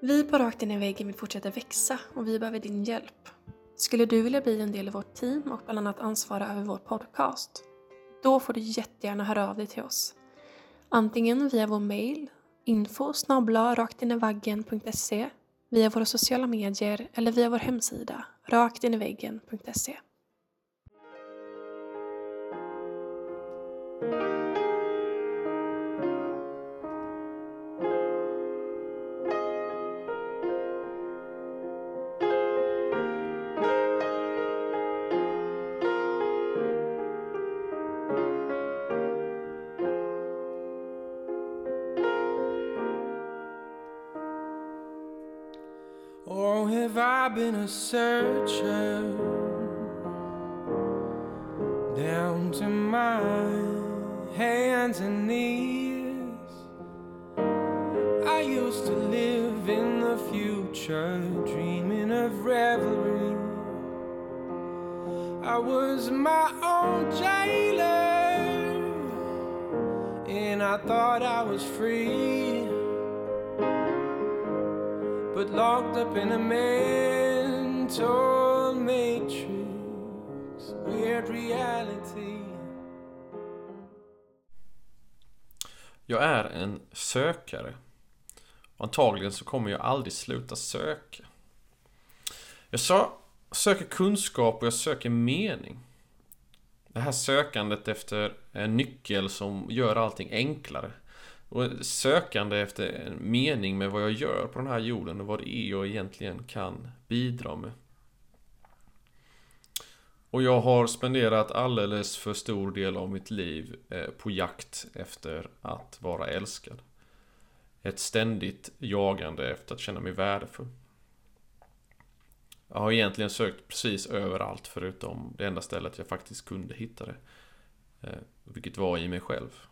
Vi på Rakt in i väggen vill fortsätta växa och vi behöver din hjälp. Skulle du vilja bli en del av vårt team och bland annat ansvara över vår podcast? Då får du jättegärna höra av dig till oss. Antingen via vår mail info raktinivaggen.se via våra sociala medier eller via vår hemsida raktinivaggen.se. have been a searcher down to my hands and knees? I used to live in the future, dreaming of revelry. I was my own jailer, and I thought I was free locked up in a mental matrix. Weird reality. Jag är en sökare. Och antagligen så kommer jag aldrig sluta söka. Jag sa, söker kunskap och jag söker mening. Det här sökandet efter en nyckel som gör allting enklare. Och sökande efter en mening med vad jag gör på den här jorden och vad det är jag egentligen kan bidra med. Och jag har spenderat alldeles för stor del av mitt liv eh, på jakt efter att vara älskad. Ett ständigt jagande efter att känna mig värdefull. Jag har egentligen sökt precis överallt förutom det enda stället jag faktiskt kunde hitta det. Eh, vilket var i mig själv.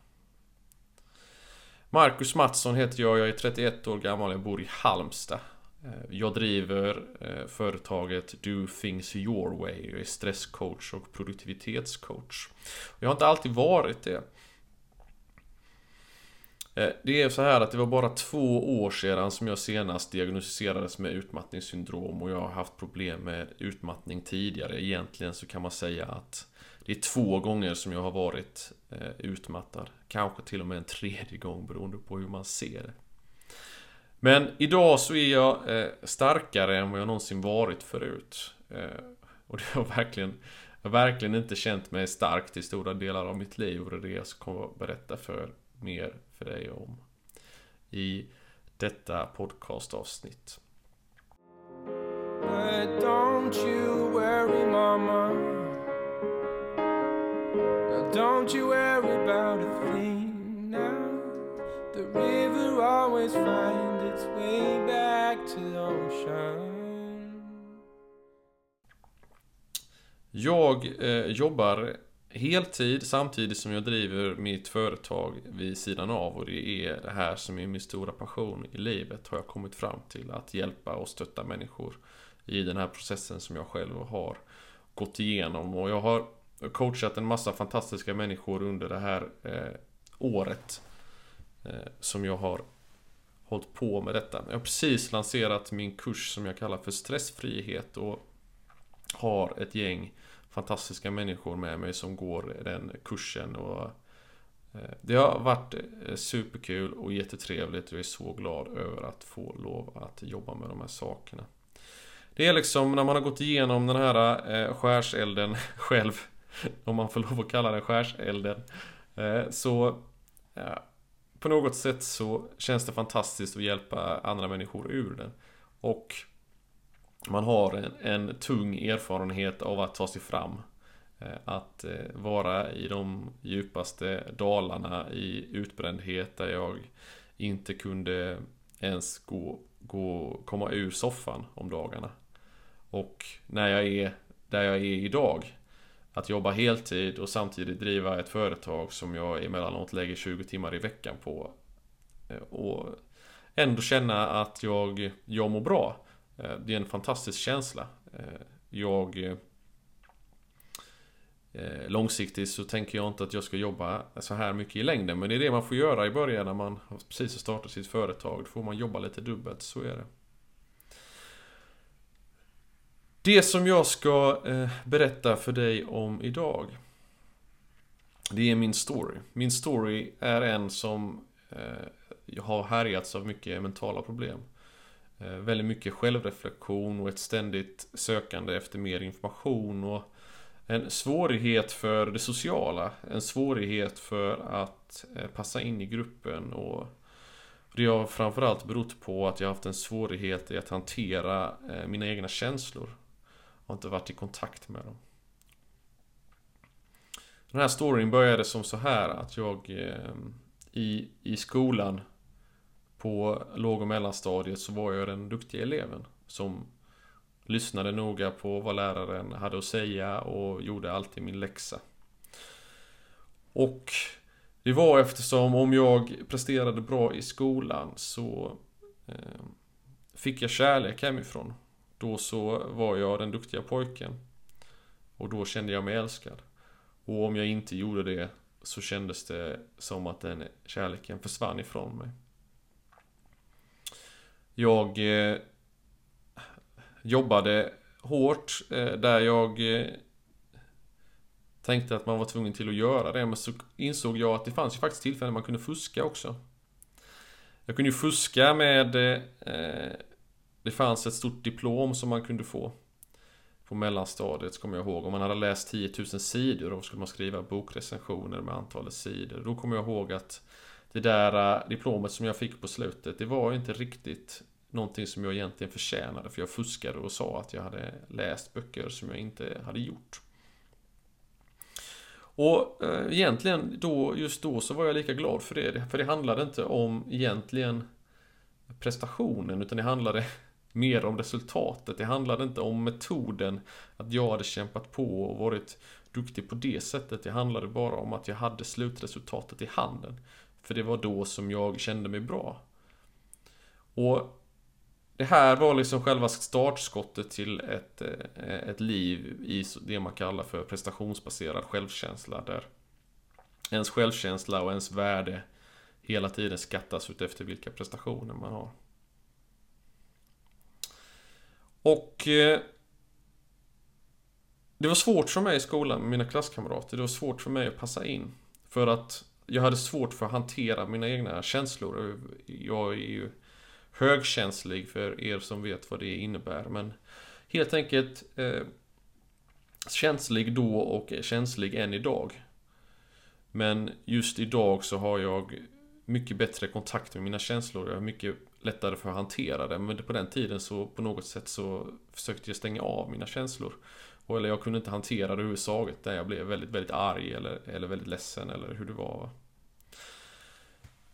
Marcus Mattsson heter jag, jag är 31 år gammal, jag bor i Halmstad. Eh, jag driver eh, företaget Do Things Your Way, jag är stresscoach och produktivitetscoach. Jag har inte alltid varit det. Eh, det är så här att det var bara två år sedan som jag senast diagnostiserades med utmattningssyndrom och jag har haft problem med utmattning tidigare. Egentligen så kan man säga att det är två gånger som jag har varit eh, utmattad. Kanske till och med en tredje gång beroende på hur man ser det. Men idag så är jag eh, starkare än vad jag någonsin varit förut. Eh, och det har verkligen, jag har verkligen inte känt mig stark till stora delar av mitt liv. Och det är det jag ska berätta för mer för dig om. I detta podcastavsnitt. But don't you don't you worry about a thing now. The river always finds its way back to the ocean. Jag eh, jobbar heltid samtidigt som jag driver mitt företag vid sidan av och det är det här som är min stora passion i livet har jag kommit fram till. Att hjälpa och stötta människor i den här processen som jag själv har gått igenom. Och jag har coachat en massa fantastiska människor under det här eh, året eh, som jag har hållit på med detta. Jag har precis lanserat min kurs som jag kallar för stressfrihet och har ett gäng fantastiska människor med mig som går den kursen och eh, det har varit eh, superkul och jättetrevligt och jag är så glad över att få lov att jobba med de här sakerna. Det är liksom när man har gått igenom den här eh, skärselden själv, om man får lov att kalla den skärselden, eh, så eh, på något sätt så känns det fantastiskt att hjälpa andra människor ur den. Och man har en, en tung erfarenhet av att ta sig fram. Eh, att vara i de djupaste dalarna i utbrändhet där jag inte kunde ens gå, gå, komma ur soffan om dagarna. Och när jag är där jag är idag att jobba heltid och samtidigt driva ett företag som jag emellanåt lägger 20 timmar i veckan på. Eh, och ändå känna att jag, jag mår bra. Eh, det är en fantastisk känsla. Eh, jag Långsiktigt så tänker jag inte att jag ska jobba så här mycket i längden Men det är det man får göra i början. När man precis har startat sitt företag Då får man jobba lite dubbelt, så är det. Det som jag ska eh, berätta för dig om idag Det är min story. Min story är en som eh, har härjats av mycket mentala problem. Eh, väldigt mycket självreflektion och ett ständigt sökande efter mer information och en svårighet för det sociala, en svårighet för att eh, passa in i gruppen och det har framförallt berott på att jag haft en svårighet i att hantera eh, mina egna känslor har inte varit i kontakt med dem. Den här storyn började som så här att jag eh, i, i skolan på låg och mellanstadiet så var jag den duktiga eleven som lyssnade noga på vad läraren hade att säga och gjorde alltid min läxa. Och det var eftersom om jag presterade bra i skolan så eh, fick jag kärlek hemifrån. Då så var jag den duktiga pojken. Och då kände jag mig älskad. Och om jag inte gjorde det så kändes det som att den kärleken försvann ifrån mig. Jag eh, jobbade hårt eh, där jag eh, tänkte att man var tvungen till att göra det. Men så insåg jag att det fanns ju faktiskt tillfällen man kunde fuska också. Jag kunde ju fuska med eh, det fanns ett stort diplom som man kunde få På mellanstadiet kommer jag ihåg. Om man hade läst 10 000 sidor då skulle man skriva bokrecensioner med antalet sidor. Då kommer jag ihåg att det där eh, diplomet som jag fick på slutet, det var inte riktigt någonting som jag egentligen förtjänade. För jag fuskade och sa att jag hade läst böcker som jag inte hade gjort. Och eh, egentligen då, just då så var jag lika glad för det. För det handlade inte om egentligen prestationen utan det handlade mer om resultatet. Det handlade inte om metoden, att jag hade kämpat på och varit duktig på det sättet. Det handlade bara om att jag hade slutresultatet i handen. För det var då som jag kände mig bra. Och det här var liksom själva startskottet till ett, eh, ett liv i det man kallar för prestationsbaserad självkänsla. Där ens självkänsla och ens värde hela tiden skattas ut efter vilka prestationer man har. Och eh, Det var svårt för mig i skolan med mina klasskamrater. Det var svårt för mig att passa in. För att jag hade svårt för att hantera mina egna känslor. Jag är ju högkänslig för er som vet vad det innebär. Men helt enkelt eh, känslig då och känslig än idag. Men just idag så har jag mycket bättre kontakt med mina känslor. Jag har mycket lättare för att hantera det. Men på den tiden så på något sätt så försökte jag stänga av mina känslor. Och, eller jag kunde inte hantera det överhuvudtaget. Där jag blev väldigt, väldigt arg eller, eller väldigt ledsen eller hur det var.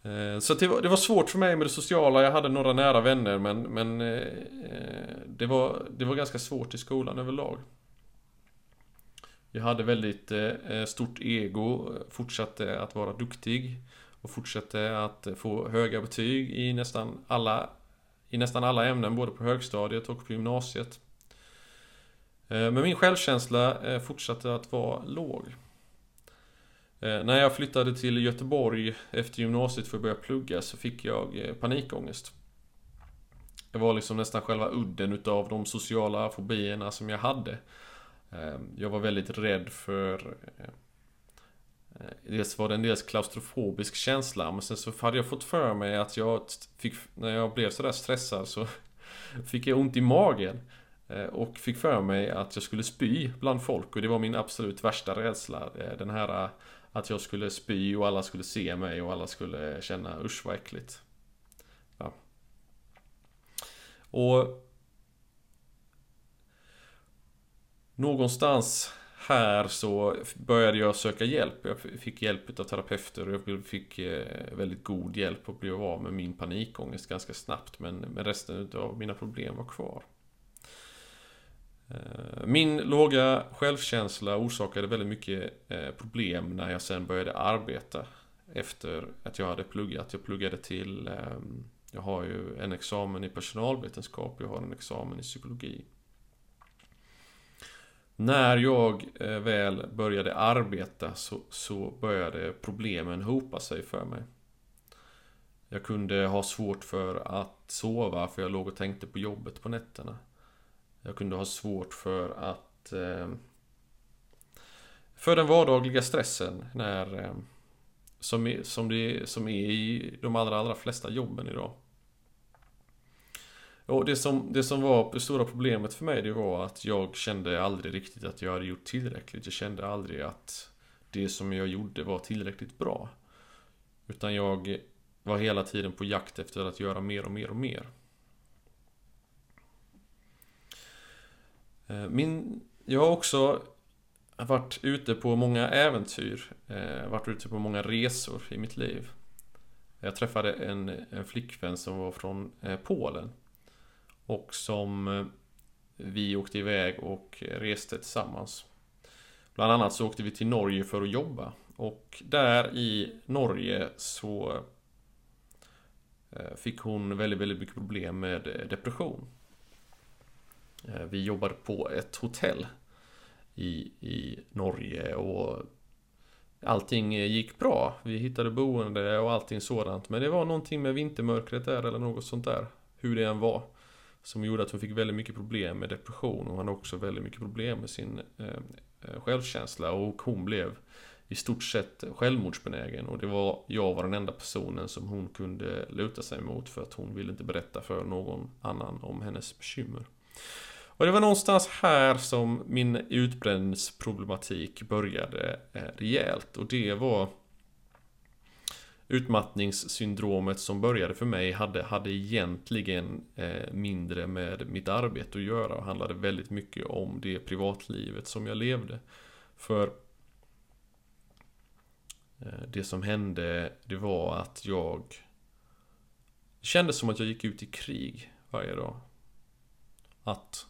Eh, så det var, det var svårt för mig med det sociala. Jag hade några nära vänner men, men eh, det, var, det var ganska svårt i skolan överlag. Jag hade väldigt eh, stort ego, fortsatte att vara duktig och fortsatte att få höga betyg i nästan alla i nästan alla ämnen, både på högstadiet och på gymnasiet. Eh, men min självkänsla eh, fortsatte att vara låg. Eh, när jag flyttade till Göteborg efter gymnasiet för att börja plugga så fick jag panikångest. Det var liksom nästan själva udden utav de sociala fobierna som jag hade. Jag var väldigt rädd för Eh, dels var det en dels klaustrofobisk känsla men sen så hade jag fått för mig att jag fick, när jag blev sådär stressad så fick jag ont i magen. Eh, och fick för mig att jag skulle spy bland folk och det var min absolut värsta rädsla. Eh, den här att jag skulle spy och alla skulle se mig och alla skulle känna usch vad äckligt. Ja. Och Någonstans här så började jag söka hjälp. Jag fick hjälp av terapeuter och jag fick eh, väldigt god hjälp och blev av med min panikångest ganska snabbt. Men, resten av mina problem var kvar. Eh, min låga självkänsla orsakade väldigt mycket eh, problem när jag sen började arbeta. Efter att jag hade pluggat. Jag pluggade till ehm, Jag har ju en examen i personalvetenskap. Jag har en examen i psykologi. När jag eh, väl började arbeta så, så började problemen hopa sig för mig. Jag kunde ha svårt för att sova för jag låg och tänkte på jobbet på nätterna. Jag kunde ha svårt för att... Eh, för den vardagliga stressen när... Eh, som, är, som, det, som är i de allra, allra flesta jobben idag. Och det som, det som var det stora problemet för mig det var att jag kände aldrig riktigt att jag hade gjort tillräckligt. Jag kände aldrig att det som jag gjorde var tillräckligt bra. Utan jag var hela tiden på jakt efter att göra mer och mer och mer. Eh, min, jag har också varit ute på många äventyr. Eh, varit ute på många resor i mitt liv. Jag träffade en, en flickvän som var från eh, Polen. Och som eh, vi åkte iväg och reste tillsammans. Bland annat så åkte vi till Norge för att jobba. Och där i Norge så eh, fick hon väldigt, väldigt mycket problem med eh, depression. Vi jobbade på ett hotell i, i Norge och allting gick bra. Vi hittade boende och allting sådant. Men det var någonting med vintermörkret där eller något sånt där. Hur det än var. Som gjorde att hon fick väldigt mycket problem med depression och han hade också väldigt mycket problem med sin eh, eh, självkänsla och hon blev i stort sett självmordsbenägen och det var jag var den enda personen som hon kunde luta sig mot för att hon ville inte berätta för någon annan om hennes bekymmer. Och det var någonstans här som min utbrändhetsproblematik började eh, rejält. Och det var utmattningssyndromet som började för mig hade, hade egentligen eh, mindre med mitt arbete att göra och handlade väldigt mycket om det privatlivet som jag levde. För eh, det som hände, det var att jag det kändes som att jag gick ut i krig varje dag. Att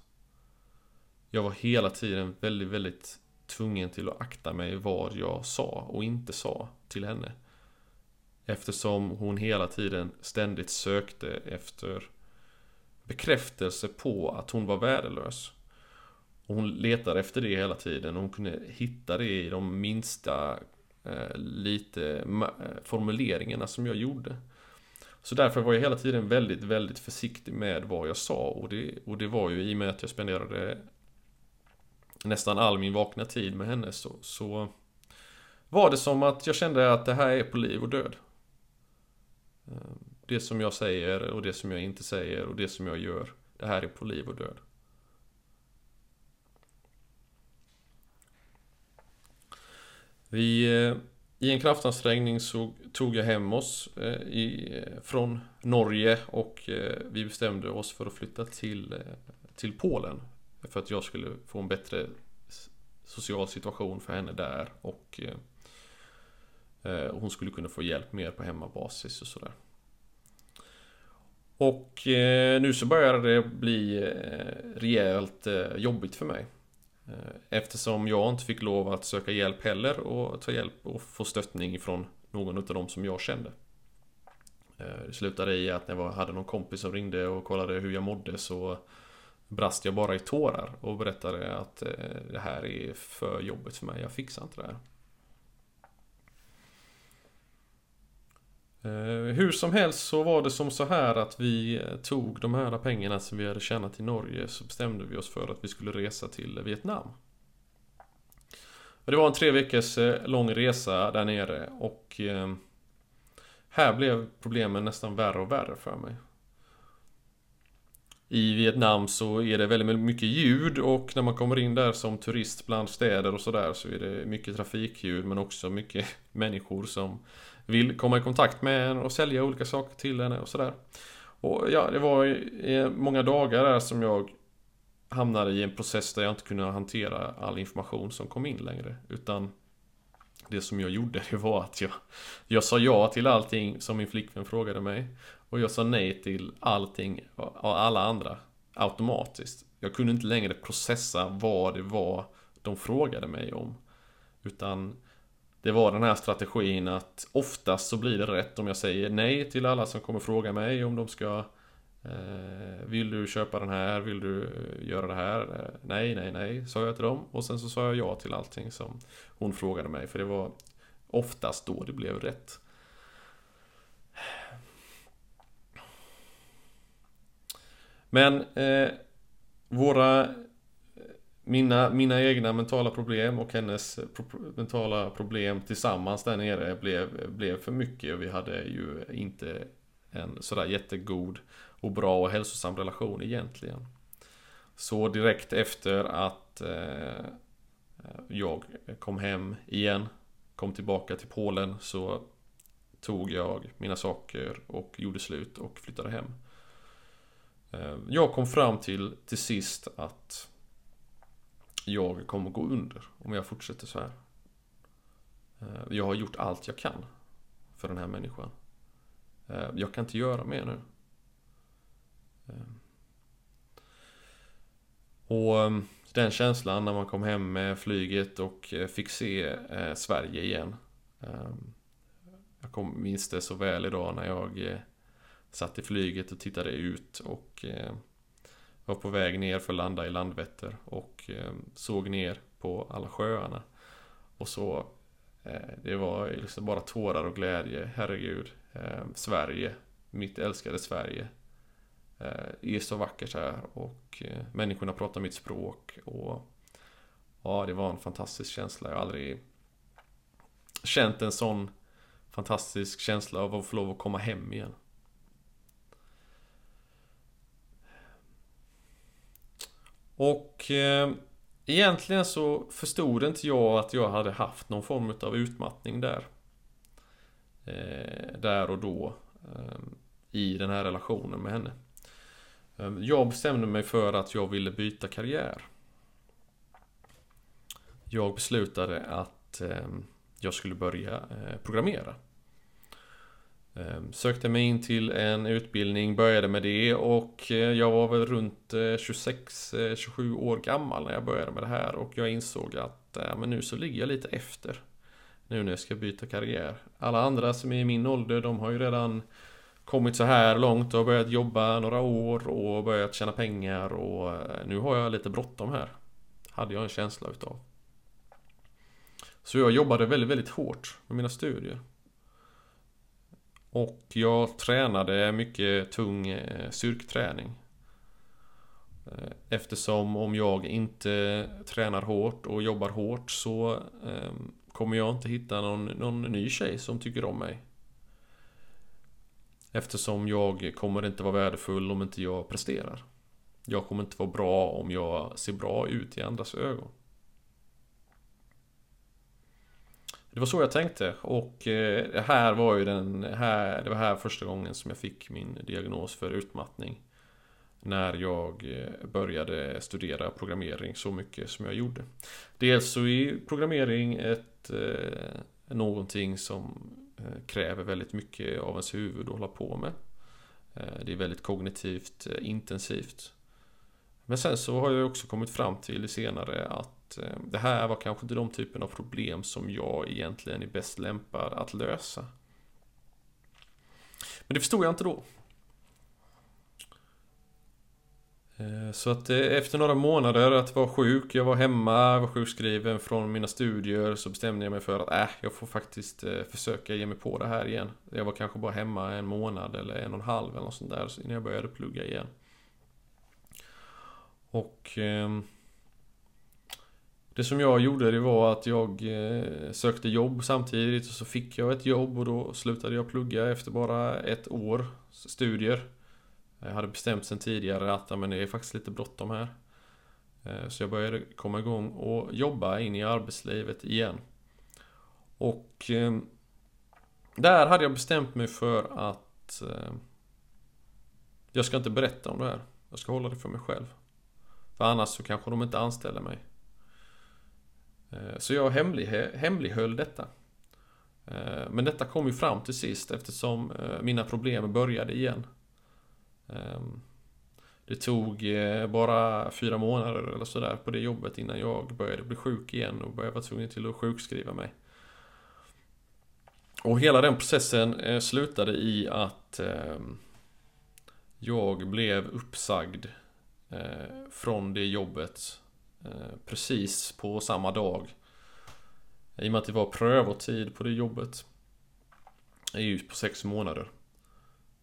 jag var hela tiden väldigt, väldigt tvungen till att akta mig vad jag sa och inte sa till henne. Eftersom hon hela tiden ständigt sökte efter bekräftelse på att hon var värdelös. Och hon letade efter det hela tiden och hon kunde hitta det i de minsta eh, lite eh, formuleringarna som jag gjorde. Så därför var jag hela tiden väldigt, väldigt försiktig med vad jag sa och det, och det var ju i och med att jag spenderade nästan all min vakna tid med henne så, så var det som att jag kände att det här är på liv och död. Eh, det som jag säger och det som jag inte säger och det som jag gör, det här är på liv och död. Vi, eh, I en kraftansträngning så tog jag hem oss eh, i, från Norge och vi bestämde oss för att flytta till, till Polen för att jag skulle få en bättre social situation för henne där och eh, hon skulle kunna få hjälp mer på hemmabasis och sådär. Och eh, nu så börjar det bli eh, rejält eh, jobbigt för mig. Eh, eftersom jag inte fick lov att söka hjälp heller och ta hjälp och få stöttning från någon av dem som jag kände. Det slutade i att när jag hade någon kompis som ringde och kollade hur jag mådde så brast jag bara i tårar och berättade att eh, det här är för jobbigt för mig, jag fixar inte det här. Eh, hur som helst så var det som så här att vi eh, tog de här pengarna som vi hade tjänat i Norge så bestämde vi oss för att vi skulle resa till Vietnam. Det var en tre veckors eh, lång resa där nere och här blev problemen nästan värre och värre för mig. I Vietnam så är det väldigt mycket ljud och när man kommer in där som turist bland städer och sådär så är det mycket trafikljud men också mycket människor som vill komma i kontakt med en och sälja olika saker till henne och sådär. Och ja, det var många dagar där som jag hamnade i en process där jag inte kunde hantera all information som kom in längre. Utan det som jag gjorde det var att jag, jag sa ja till allting som min flickvän frågade mig. Och jag sa nej till allting och alla andra automatiskt. jag kunde inte längre processa vad det var de frågade mig om. Utan det var den här strategin att oftast så blir det rätt om jag säger nej till alla som kommer fråga mig om de ska eh, Vill du köpa den här? Vill du eh, göra det här? Eh, nej, nej, nej, sa jag till dem. Och sen så sa jag ja till allting som hon frågade mig. För det var oftast då det blev rätt. Men eh, våra mina, mina egna mentala problem och hennes pro mentala problem tillsammans där nere blev, blev för mycket. Vi hade ju inte en sådär jättegod och bra och hälsosam relation egentligen. Så direkt efter att eh, jag kom hem igen, kom tillbaka till Polen så tog jag mina saker och gjorde slut och flyttade hem. Eh, jag kom fram till till sist att jag kommer gå under om jag fortsätter så här. Eh, jag har gjort allt jag kan för den här människan. Eh, jag kan inte göra mer nu. Eh, och ehm, den känslan när man kom hem med flyget och fick se Sverige igen. Ehm, jag kom, minns det så väl idag när jag satt i flyget och tittade ut och var på väg ner för att landa i Landvetter och eh, såg ner på alla sjöarna. Och så eh, Det var liksom bara tårar och glädje. Herregud. Eh, Sverige. Mitt älskade Sverige. Är så vackert här och människorna pratar mitt språk och Ja, det var en fantastisk känsla. Jag har aldrig känt en sån fantastisk känsla av att få lov att komma hem igen. Och eh, egentligen så förstod inte jag att jag hade haft någon form av utmattning där. Eh, där och då. Eh, I den här relationen med henne. Eh, jag bestämde mig för att jag ville byta karriär. Jag beslutade att eh, jag skulle börja eh, programmera. Ehm, sökte mig in till en utbildning, började med det och eh, jag var väl runt eh, 26-27 eh, år gammal när jag började med det här och jag insåg att men nu så ligger jag lite efter. Nu när jag ska byta karriär. Alla andra som är i min ålder, de har ju redan kommit så här långt och börjat jobba några år och börjat tjäna pengar och nu har jag lite bråttom här. Hade jag en känsla utav. Så jag jobbade väldigt, väldigt hårt med mina studier. Och jag tränade mycket tung eh, styrketräning. Eh, eftersom om jag inte tränar hårt och jobbar hårt så ehm, kommer jag inte hitta någon, någon ny tjej som tycker om mig. Eftersom jag kommer inte vara värdefull om inte jag presterar. Jag kommer inte vara bra om jag ser bra ut i andras ögon. Det var så jag tänkte och eh, det här var ju den här, det var här första gången som jag fick min diagnos för utmattning. När jag eh, började studera programmering så mycket som jag gjorde. Dels så är programmering ett eh, någonting som eh, kräver väldigt mycket av ens huvud att hålla på med. Eh, det är väldigt kognitivt intensivt. Men sen så har jag också kommit fram till senare att Eh, det här var kanske inte de typen av problem som jag egentligen är bäst lämpad att lösa. Men det förstod jag inte då. Eh, så att eh, efter några månader att vara sjuk, jag var hemma, var sjukskriven från mina studier Så bestämde jag mig för att äh, jag får faktiskt försöka ge mig på det här igen Jag var kanske bara hemma en månad eller en och en halv eller något sånt där innan jag började plugga igen Och eh, det som jag gjorde det var att jag eh, sökte jobb samtidigt och så fick jag ett jobb och då slutade jag plugga efter bara ett år studier. Jag hade bestämt sen tidigare att men det är faktiskt lite bråttom här. Eh, så jag började komma igång och jobba in i arbetslivet igen. Och eh, där hade jag bestämt mig för att jag ska inte berätta om det här. Jag ska hålla det för mig själv. För annars så kanske de inte anställer mig. Eh, så jag hemlig, hemlighöll detta. Eh, men detta kom ju fram till sist eftersom eh, mina problem började igen. Ehm, det tog bara fyra månader eller sådär på det jobbet innan jag började bli sjuk igen och började vara tvungen till att sjukskriva mig. Och hela den processen slutade i att ehm, jag blev uppsagd från det jobbet Eh, precis på samma dag. I och med att det var prövotid på det jobbet. Det är ju på sex månader.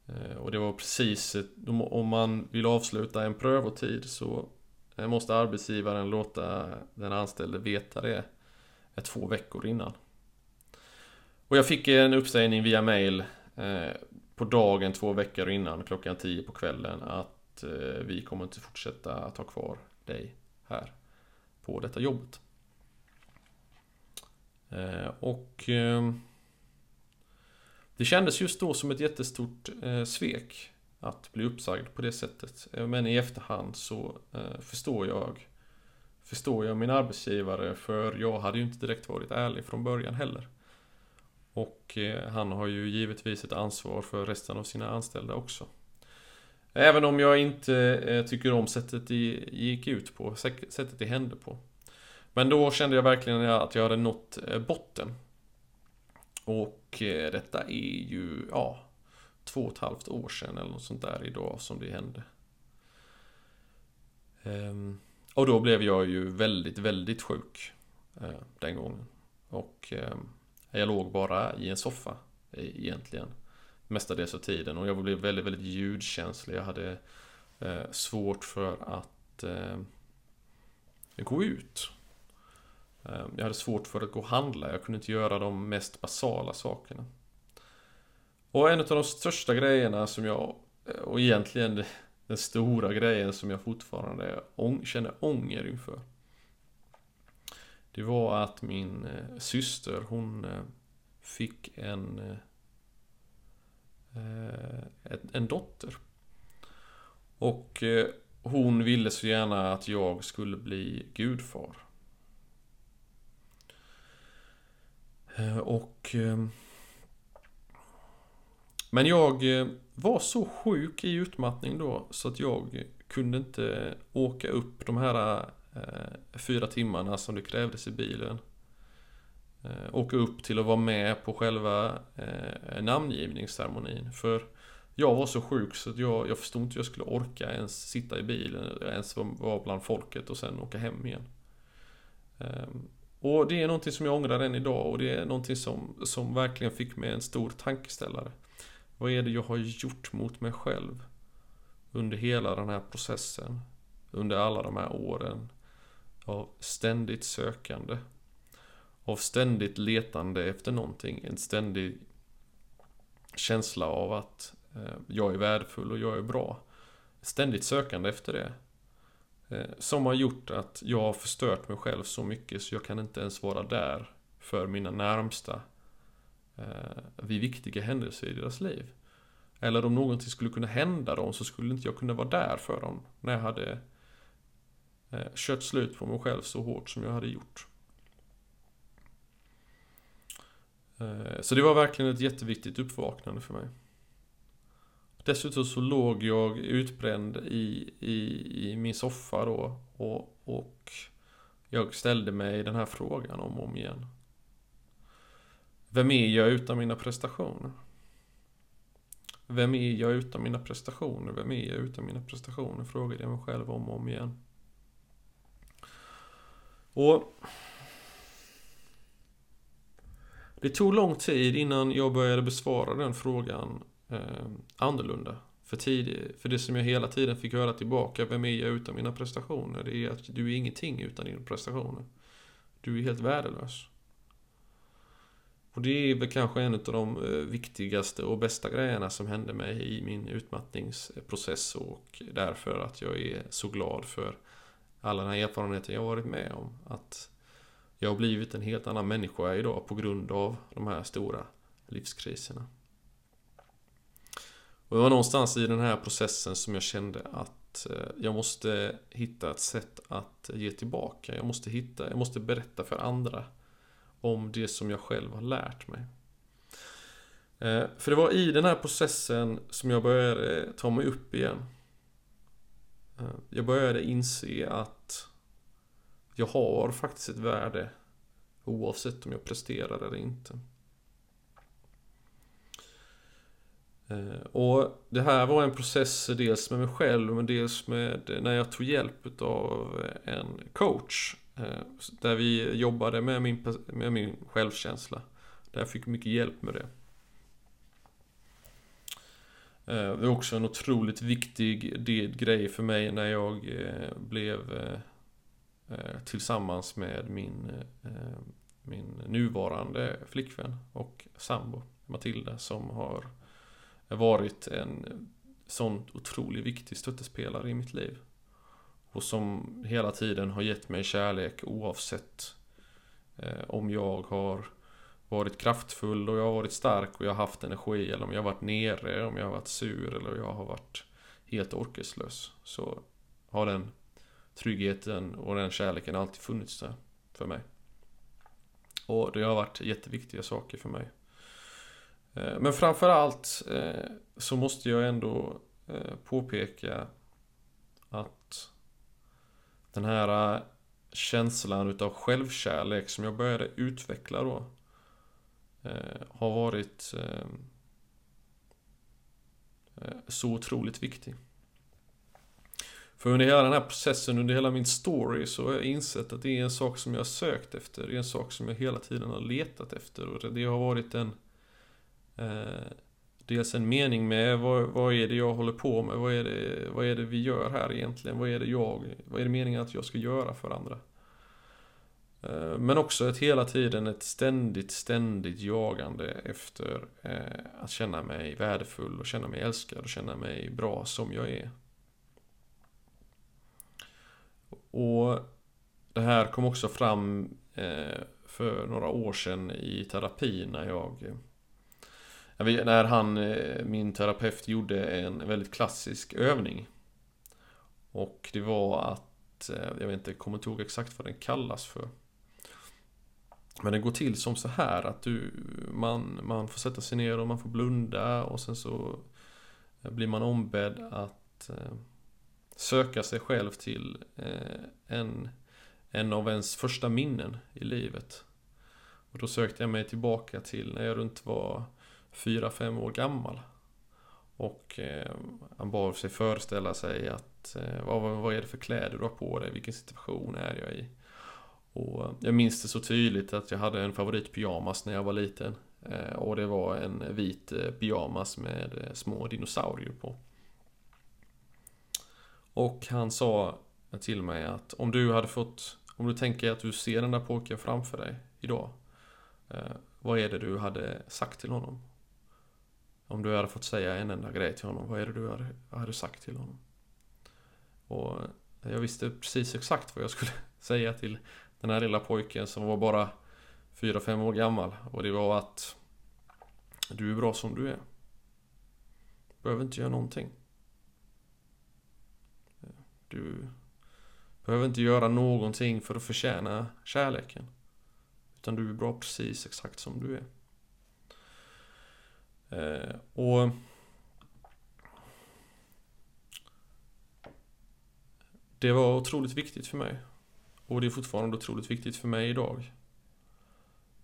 Eh, och det var precis, om man vill avsluta en prövotid så eh, måste arbetsgivaren låta den anställde veta det två veckor innan. Och jag fick en uppsägning via mail på dagen två veckor innan klockan 10 på kvällen att vi kommer inte fortsätta att ha kvar dig här på detta jobbet. Eh, och eh, det kändes just då som ett jättestort eh, svek att bli uppsagd på det sättet. Men i efterhand så förstår jag Förstår jag min arbetsgivare för jag hade ju inte direkt varit ärlig från början heller. Och han har ju givetvis ett ansvar för resten av sina anställda också. Även om jag inte eh, tycker om sättet det gick ut på, sättet det hände på. Men då kände jag verkligen att jag hade nått eh, botten. Och eh, detta är ju, ja, två och ett halvt år sedan eller något sånt där idag som det hände. Ehm, och då blev jag ju väldigt, väldigt sjuk den gången. Och ehm, jag låg bara i en soffa e-, egentligen. Mestadels av tiden och jag blev väldigt, väldigt ljudkänslig. Jag hade eh, svårt för att eh, gå ut. Eh, jag hade svårt för att gå och handla, jag kunde inte göra de mest basala sakerna. Och en av de största grejerna som jag, eh, och egentligen den stora grejen som jag fortfarande känner ånger inför. Det var att min syster, hon fick en, Eh, en dotter. Och eh, hon ville så gärna att jag skulle bli gudfar. Eh, och... Ehm, men jag var så sjuk i utmattning då så att jag kunde inte åka upp de här fyra timmarna som det krävdes i bilen. Eh, åka upp till att vara med på själva eh, namngivningsceremonin. För jag var så sjuk så att jag, jag förstod inte hur jag skulle orka ens sitta i bilen, ens vara bland folket och sen åka hem igen. Ehm, och det är någonting som jag ångrar än idag och det är någonting som, som verkligen fick mig en stor tankeställare. Vad är det jag har gjort mot mig själv? Under hela den här processen. Under alla de här åren. Av ständigt sökande. Av ständigt letande efter någonting. En ständig känsla av att eh, jag är värdefull och jag är bra. Ständigt sökande efter det. Eh, som har gjort att jag har förstört mig själv så mycket så jag kan inte ens vara där för mina närmsta eh, vid viktiga händelser i deras liv. Eller om någonting skulle kunna hända dem så skulle inte jag kunna vara där för dem när jag hade kört slut på mig själv så hårt som jag hade gjort. Eh, så det var verkligen ett jätteviktigt uppvaknande för mig. Dessutom så låg jag utbränd i, i, i min soffa då och, och jag ställde mig den här frågan om och om igen. Vem är jag utan mina prestationer? Vem är jag utan mina prestationer? Vem är jag utan mina prestationer? Frågade jag mig själv om och om igen. Och det tog lång tid innan jag började besvara den frågan eh, annorlunda. För, tid, för det som jag hela tiden fick höra tillbaka, vem är jag utan mina prestationer? Det är att du är ingenting utan dina prestationer. Du är helt värdelös. Och det är väl kanske en av de eh, viktigaste och bästa grejerna som hände mig i min utmattningsprocess och därför att jag är så glad för alla den här erfarenheten jag varit med om. Att jag har blivit en helt annan människa idag på grund av de här stora livskriserna. Och det var någonstans i den här processen som jag kände att eh, jag måste hitta ett sätt att ge tillbaka. Jag måste hitta, jag måste berätta för andra om det som jag själv har lärt mig. Eh, för det var i den här processen som jag började ta mig upp igen. Eh, jag började inse att jag har faktiskt ett värde oavsett om jag presterar eller inte. Eh, och det här var en process dels med mig själv men dels med när jag tog hjälp av en coach. Eh, där vi jobbade med min, med min självkänsla. Där jag fick mycket hjälp med det. Eh, det var också en otroligt viktig grej för mig när jag blev Eh, tillsammans med min, eh, min nuvarande flickvän och sambo Matilda som har varit en sån otroligt viktig stöttespelare i mitt liv. Och som hela tiden har gett mig kärlek oavsett eh, om jag har varit kraftfull och jag har varit stark och jag har haft energi eller om jag har varit nere, om jag har varit sur eller jag har varit helt orkeslös. Så har den tryggheten och den kärleken alltid funnits där för mig. Och det har varit jätteviktiga saker för mig. Eh, men framförallt eh, så måste jag ändå eh, påpeka att den här känslan utav självkärlek som jag började utveckla då har varit så otroligt viktig. För under hela den här processen, under hela min story så har jag insett att det är en sak som jag har sökt efter. Det är en sak som jag hela tiden har letat efter och det har varit en eh, dels en mening med vad, vad är det jag håller på med? Vad är, det, vad är det vi gör här egentligen? Vad är det jag, vad är det meningen att jag ska göra för andra? Eh, men också ett hela tiden ett ständigt, ständigt jagande efter eh, att känna mig värdefull och känna mig älskad och känna mig bra som jag är. Och det här kom också fram eh, för några år sedan i terapi när jag när han, eh, min terapeut, gjorde en väldigt klassisk övning. Och det var att, eh, jag vet inte, kommer inte ihåg exakt vad den kallas för. Men det går till som så här att du, man, man får sätta sig ner och man får blunda och sen så blir man ombedd att söka sig själv till eh, en, en av ens första minnen i livet. Och då sökte jag mig tillbaka till när jag runt var fyra fem år gammal. Och eh, han bad sig föreställa sig att eh, vad, vad är det för kläder du har på dig? Vilken situation är jag i? Och jag minns det så tydligt att jag hade en favoritpyjamas när jag var liten. Eh, och det var en vit eh, pyjamas med eh, små dinosaurier på. Och han sa till mig att om du hade fått, om du tänker att du ser den där pojken framför dig idag. Eh, vad är det du hade sagt till honom? Om du hade fått säga en enda grej till honom, vad är det du hade, hade sagt till honom? Och jag visste precis exakt vad jag skulle säga till den här lilla pojken som var bara 4-5 år gammal. Och det var att du är bra som du är. Behöver inte göra någonting. Du behöver inte göra någonting för att förtjäna kärleken. Utan du är bra precis exakt som du är. Eh, och Det var otroligt viktigt för mig. Och det är fortfarande otroligt viktigt för mig idag.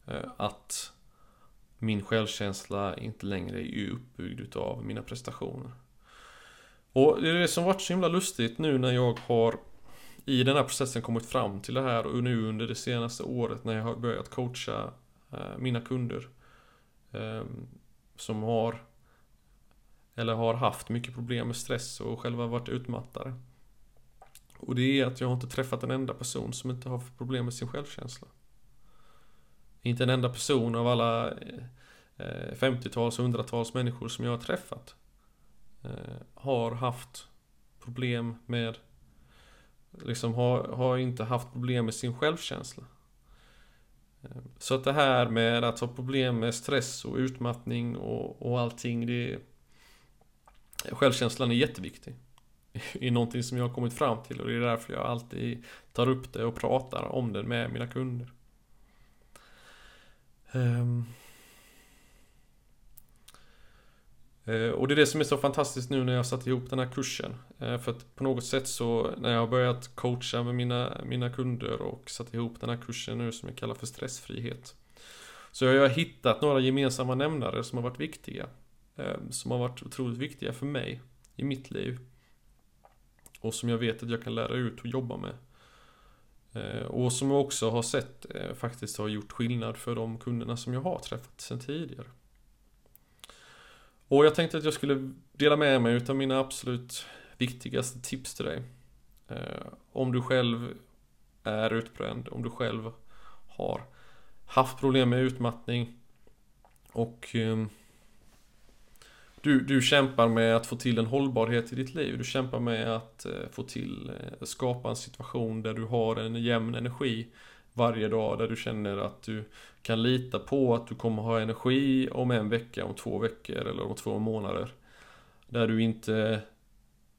Eh, att min självkänsla inte längre är uppbyggd utav mina prestationer. Och det är det som varit så himla lustigt nu när jag har i den här processen kommit fram till det här och nu under det senaste året när jag har börjat coacha eh, mina kunder. Ehm, som har eller har haft mycket problem med stress och själva varit utmattade. Och det är att jag har inte träffat en enda person som inte har problem med sin självkänsla. Inte en enda person av alla 50-tals, och 100-tals människor som jag har träffat Eh, har haft problem med liksom har, har inte haft problem med sin självkänsla. Eh, så att det här med att ha problem med stress och utmattning och, och allting, det... Självkänslan är jätteviktig. Det är någonting som jag har kommit fram till och det är därför jag alltid tar upp det och pratar om det med mina kunder. Um, Eh, Eh, och det är det som är så fantastiskt nu när jag satt ihop den här kursen. Eh, för att på något sätt så när jag har börjat coacha med mina, mina kunder och satt ihop den här kursen nu som jag kallar för stressfrihet. Så jag har hittat några gemensamma nämnare som har varit viktiga. Eh, som har varit otroligt viktiga för mig i mitt liv. Och som jag vet att jag kan lära ut och jobba med. Och som jag också har sett faktiskt har gjort skillnad för de kunderna som jag har träffat sedan tidigare. Och jag tänkte att jag skulle dela med mig utav mina absolut viktigaste tips till dig. Eh, om du själv är utbränd, om du själv har haft problem med utmattning och ehm, du, du kämpar med att få till en hållbarhet i ditt liv. Du kämpar med att eh, få till, eh, skapa en situation där du har en jämn energi varje dag där du känner att du kan lita på att du kommer ha energi om en vecka, om två veckor eller om två månader. Där du inte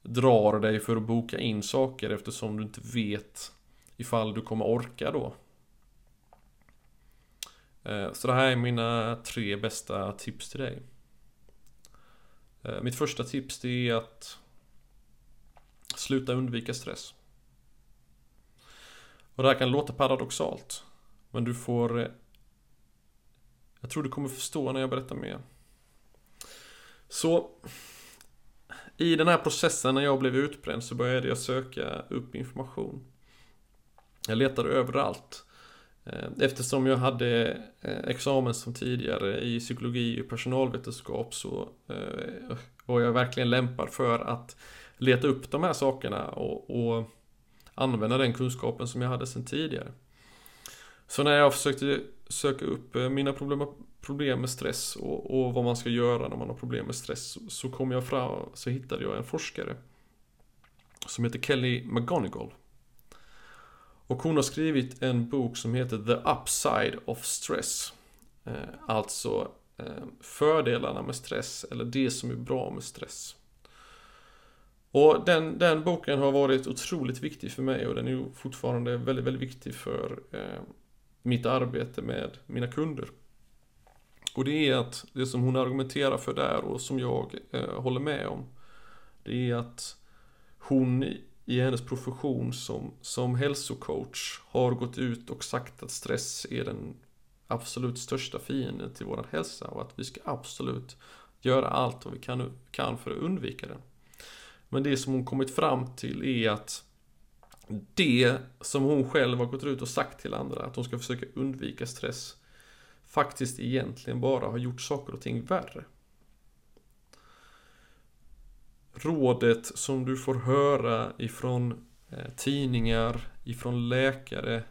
drar dig för att boka in saker eftersom du inte vet ifall du kommer orka då. Eh, så det här är mina tre bästa tips till dig. Eh, mitt första tips det är att sluta undvika stress. Och det här kan låta paradoxalt. Men du får... Eh, jag tror du kommer förstå när jag berättar mer. Så... I den här processen när jag blev utbränd så började jag söka upp information. Jag letade överallt. Eh, eftersom jag hade eh, examen som tidigare i psykologi och personalvetenskap så var jag verkligen lämpad för att leta upp de här sakerna och, och använda den kunskapen som jag hade sedan tidigare. Så när jag försökte söka upp eh, mina problem, problem med stress och, och, vad man ska göra när man har problem med stress så kom jag fram, så hittade jag en forskare som heter Kelly McGonigal. Och hon har skrivit en bok som heter The Upside of Stress. Eh, alltså eh, fördelarna med stress eller det som är bra med stress. Och den, den boken har varit otroligt viktig för mig och den är fortfarande väldigt, väldigt viktig för eh, mitt arbete med mina kunder. Och det är att det som hon argumenterar för där och som jag eh, håller med om. Det är att hon i hennes profession som, som hälsocoach har gått ut och sagt att stress är den absolut största fienden till vår hälsa och att vi ska absolut göra allt vad vi kan, kan för att undvika den. Men det som hon kommit fram till är att det som hon själv har gått ut och sagt till andra, att hon ska försöka undvika stress, faktiskt egentligen bara har gjort saker och ting värre. Rådet som du får höra ifrån eh, tidningar, ifrån läkare,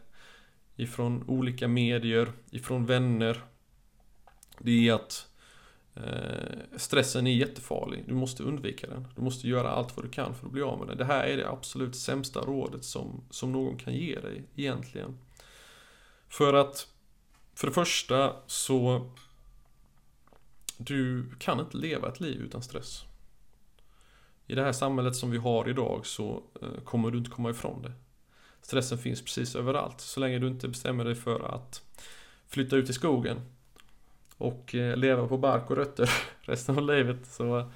ifrån olika medier, ifrån vänner, det är att Eh, stressen är jättefarlig. Du måste undvika den. Du måste göra allt vad du kan för att bli av med den. Det här är det absolut sämsta rådet som, som någon kan ge dig egentligen. För att för det första så du kan inte leva ett liv utan stress. I det här samhället som vi har idag så eh, kommer du inte komma ifrån det. Stressen finns precis överallt. Så länge du inte bestämmer dig för att flytta ut i skogen och eh, leva på bark och rötter resten av livet så,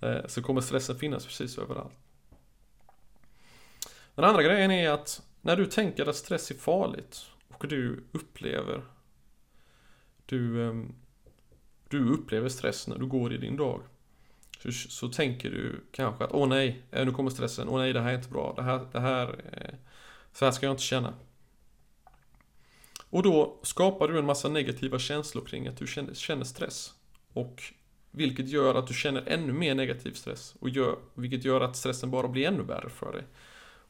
eh, så kommer stressen finnas precis överallt. Den andra grejen är att när du tänker att stress är farligt och du upplever du, ehm, du upplever stress när du går i din dag. Så, så tänker du kanske att åh nej, eh, nu kommer stressen, åh nej det här är inte bra, det här, det här, så här ska jag inte känna. Och då skapar du en massa negativa känslor kring att du känner, känner stress. Och vilket gör att du känner ännu mer negativ stress. Och gör, vilket gör att stressen bara blir ännu värre för dig.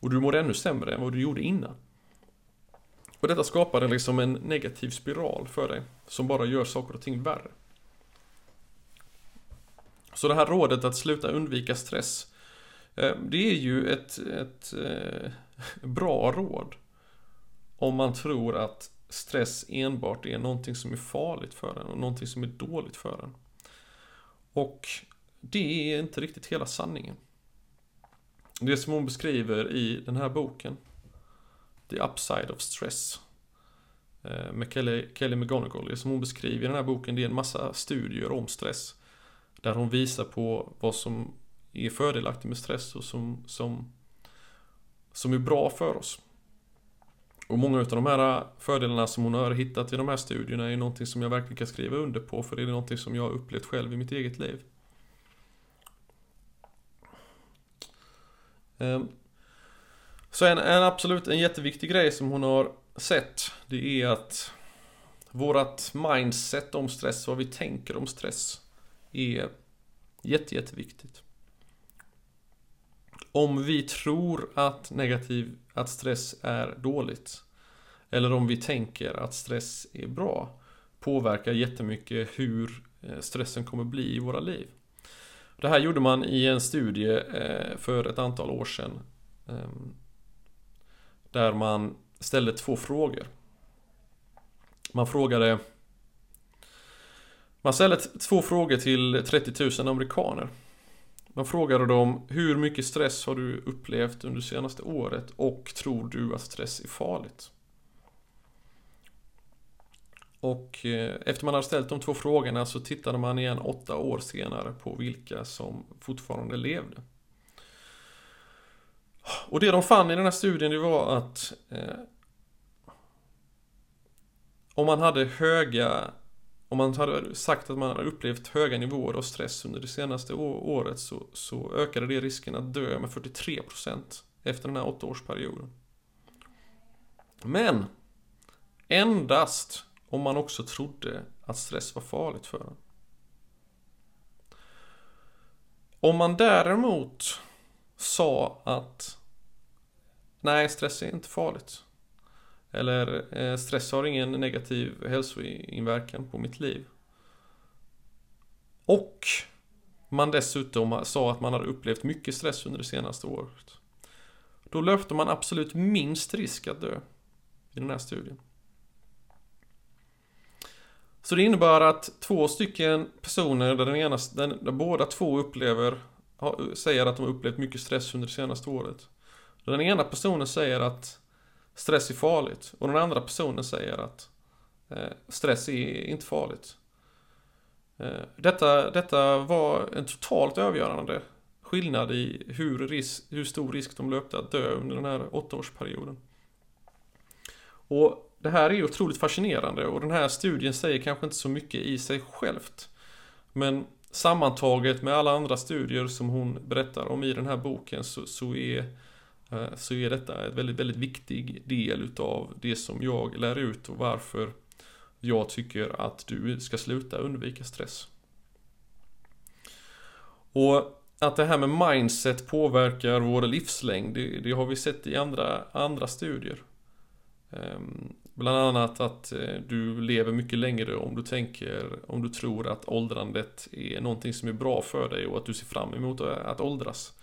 Och du mår ännu sämre än vad du gjorde innan. Och detta skapar liksom en negativ spiral för dig. Som bara gör saker och ting värre. Så det här rådet att sluta undvika stress. Eh, det är ju ett, ett eh, bra råd. Om man tror att stress enbart är någonting som är farligt för en och någonting som är dåligt för en. Och det är inte riktigt hela sanningen. Det som hon beskriver i den här boken, The Upside of Stress, eh, med Kelly, Kelly McGonigal, det som hon beskriver i den här boken, det är en massa studier om stress. Där hon visar på vad som är fördelaktigt med stress och som, som, som är bra för oss. Och många av de här fördelarna som hon har hittat i de här studierna är någonting som jag verkligen kan skriva under på för det är någonting som jag har upplevt själv i mitt eget liv. Ehm, så en, en absolut en jätteviktig grej som hon har sett det är att vårat mindset om stress, vad vi tänker om stress är jätte, jätteviktigt. Om vi tror att negativ, att stress är dåligt eller om vi tänker att stress är bra påverkar jättemycket hur eh, stressen kommer bli i våra liv. Det här gjorde man i en studie eh, för ett antal år sedan ehm, där man ställde två frågor. Man frågade Man ställde två frågor till 30 000 amerikaner. Man frågade dem hur mycket stress har du upplevt under det senaste året och tror du att stress är farligt? Och eh, efter man hade ställt de två frågorna så tittade man igen åtta år senare på vilka som fortfarande levde. Och det de fann i den här studien det var att eh, om man hade höga om man hade sagt att man hade upplevt höga nivåer av stress under det senaste året så, så ökade det risken att dö med 43% efter den här åttaårsperioden. Men endast om man också trodde att stress var farligt för en. Om man däremot sa att nej, stress är inte farligt. Eller eh, stress har ingen negativ hälsoinverkan på mitt liv. Och man dessutom sa att man hade upplevt mycket stress under det senaste året. Då löpte man absolut minst risk att dö i den här studien. Så det innebär att två stycken personer där den ena, den, där båda två upplever, säger att de har upplevt mycket stress under det senaste året. Den ena personen säger att stress är farligt och den andra personen säger att eh, stress är inte farligt. Eh, detta, detta var en totalt avgörande skillnad i hur, risk, hur stor risk de löpte att dö under den här åttaårsperioden. Och det här är otroligt fascinerande och den här studien säger kanske inte så mycket i sig självt. Men sammantaget med alla andra studier som hon berättar om i den här boken så, så är Eh, så är detta en väldigt, väldigt viktig del utav det som jag lär ut och varför jag tycker att du ska sluta undvika stress. Och att det här med mindset påverkar vår livslängd, det, det har vi sett i andra, andra studier. Ehm, bland annat att eh, du lever mycket längre om du tänker, om du tror att åldrandet är någonting som är bra för dig och att du ser fram emot att åldras.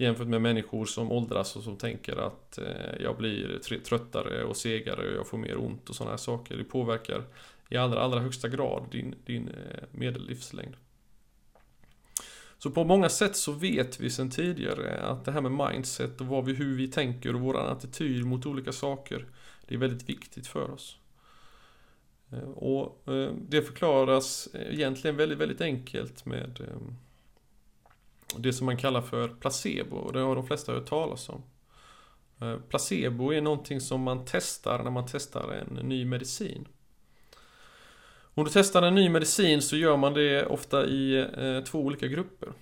Jämfört med människor som åldras och som tänker att eh, jag blir tröttare och segare och jag får mer ont och sådana här saker. Det påverkar i allra, allra högsta grad din, din eh, medellivslängd. Så på många sätt så vet vi sedan tidigare att det här med mindset och vad vi, hur vi tänker och vår attityd mot olika saker, det är väldigt viktigt för oss. Eh, och eh, det förklaras egentligen väldigt, väldigt enkelt med eh, det som man kallar för placebo och det har de flesta hört talas om. Eh, placebo är någonting som man testar när man testar en ny medicin. Om du testar en ny medicin så gör man det ofta i eh, två olika grupper.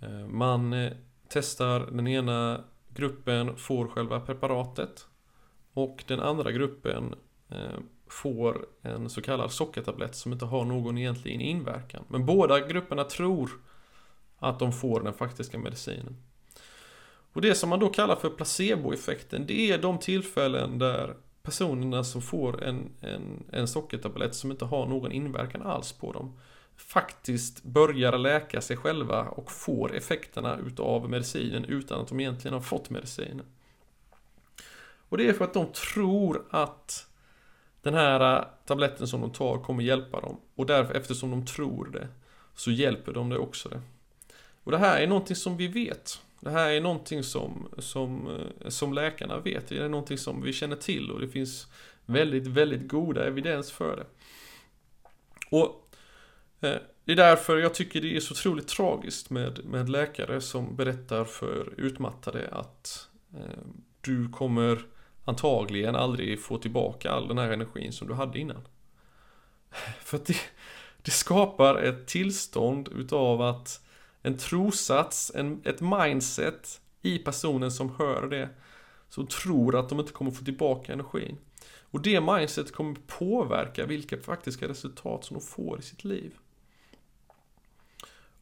Eh, man testar den ena gruppen får själva preparatet och den andra gruppen får en så kallad sockertablett som inte har någon egentlig inverkan. Men båda grupperna tror att de får den faktiska medicinen. Och det som man då kallar för placeboeffekten, det är de tillfällen där personerna som får en, en, en sockertablett som inte har någon inverkan alls på dem faktiskt börjar läka sig själva och får effekterna utav medicinen utan att de egentligen har fått medicinen. Och det är för att de tror att den här äh, tabletten som de tar kommer hjälpa dem. Och därför, eftersom de tror det, så hjälper de det också det. Och det här är någonting som vi vet. Det här är någonting som, som, äh, som läkarna vet. Det är någonting som vi känner till och det finns väldigt, väldigt goda evidens för det. Och Eh, det är därför jag tycker det är så otroligt tragiskt med, med läkare som berättar för utmattade att eh, du kommer antagligen aldrig få tillbaka all den här energin som du hade innan. För att det, det skapar ett tillstånd utav att en trosats, en, ett mindset i personen som hör det, som tror att de inte kommer få tillbaka energin. Och det mindset kommer påverka vilka faktiska resultat som de får i sitt liv.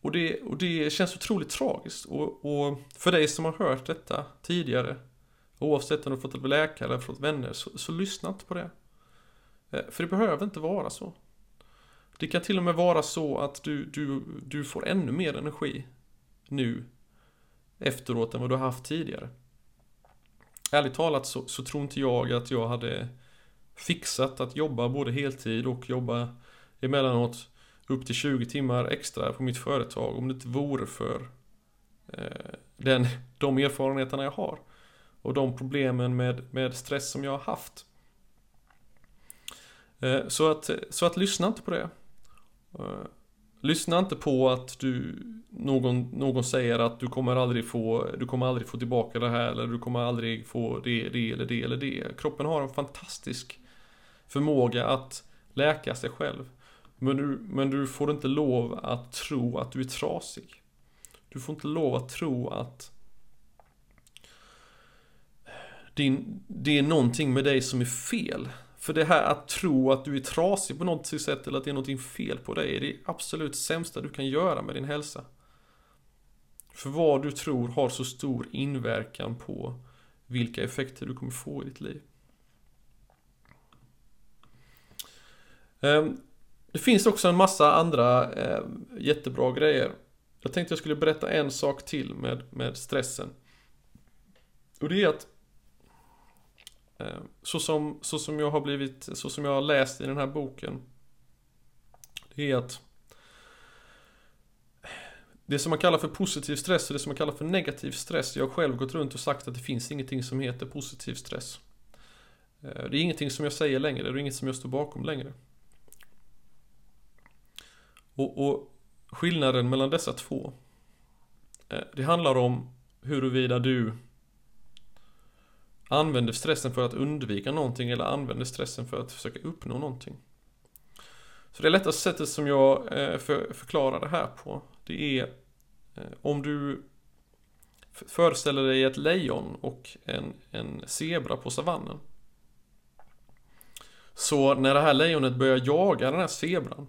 Och det, och det känns otroligt tragiskt. Och, och, för dig som har hört detta tidigare, oavsett om du har fått av läkare eller fått vänner, så, så lyssna inte på det. Eh, för det behöver inte vara så. Det kan till och med vara så att du, du, du får ännu mer energi nu efteråt än vad du har haft tidigare. Ärligt talat så, så tror inte jag att jag hade fixat att jobba både heltid och jobba emellanåt upp till 20 timmar extra på mitt företag om det inte vore för eh, den, de erfarenheterna jag har. Och de problemen med, med stress som jag har haft. Eh, så, att, så att lyssna inte på det. Eh, lyssna inte på att du, någon, någon säger att du kommer aldrig få, du kommer aldrig få tillbaka det här eller du kommer aldrig få det, det eller det eller det. Kroppen har en fantastisk förmåga att läka sig själv. Men du, men du får inte lov att tro att du är trasig. Du får inte lov att tro att din, det är någonting med dig som är fel. För det här att tro att du är trasig på något sätt eller att det är någonting fel på dig är det absolut sämsta du kan göra med din hälsa. För vad du tror har så stor inverkan på vilka effekter du kommer få i ditt liv. Ehm, det finns också en massa andra ehm, jättebra grejer. Jag tänkte jag skulle berätta en sak till med, med stressen. Och det är att Eh, så, som, så som jag har blivit, så som jag har läst i den här boken. Det är att det som man kallar för positiv stress och det som man kallar för negativ stress. Jag har själv gått runt och sagt att det finns ingenting som heter positiv stress. Eh, det är ingenting som jag säger längre, det är inget som jag står bakom längre. Och, och skillnaden mellan dessa två eh, Det handlar om huruvida du använder stressen för att undvika någonting eller använder stressen för att försöka uppnå någonting. Så det lättaste sättet som jag eh, förklarar det här på Det är eh, om du föreställer dig ett lejon och en, en zebra på savannen. Så när det här lejonet börjar jaga den här zebran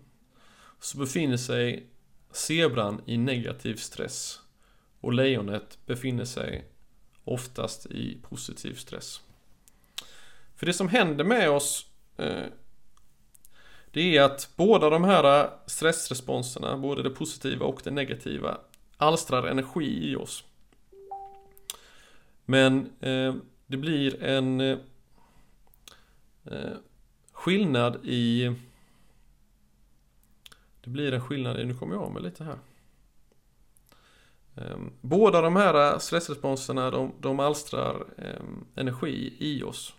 så befinner sig zebran i negativ stress och lejonet befinner sig oftast i positiv stress. För det som händer med oss eh, det är att båda de här stressresponserna, både det positiva och det negativa, alstrar energi i oss. Men eh, det blir en eh, eh skillnad i det blir en skillnad, i... nu kommer jag av mig lite här. Ehm, båda de här eh, stressresponserna de, de alstrar ehm, energi i oss.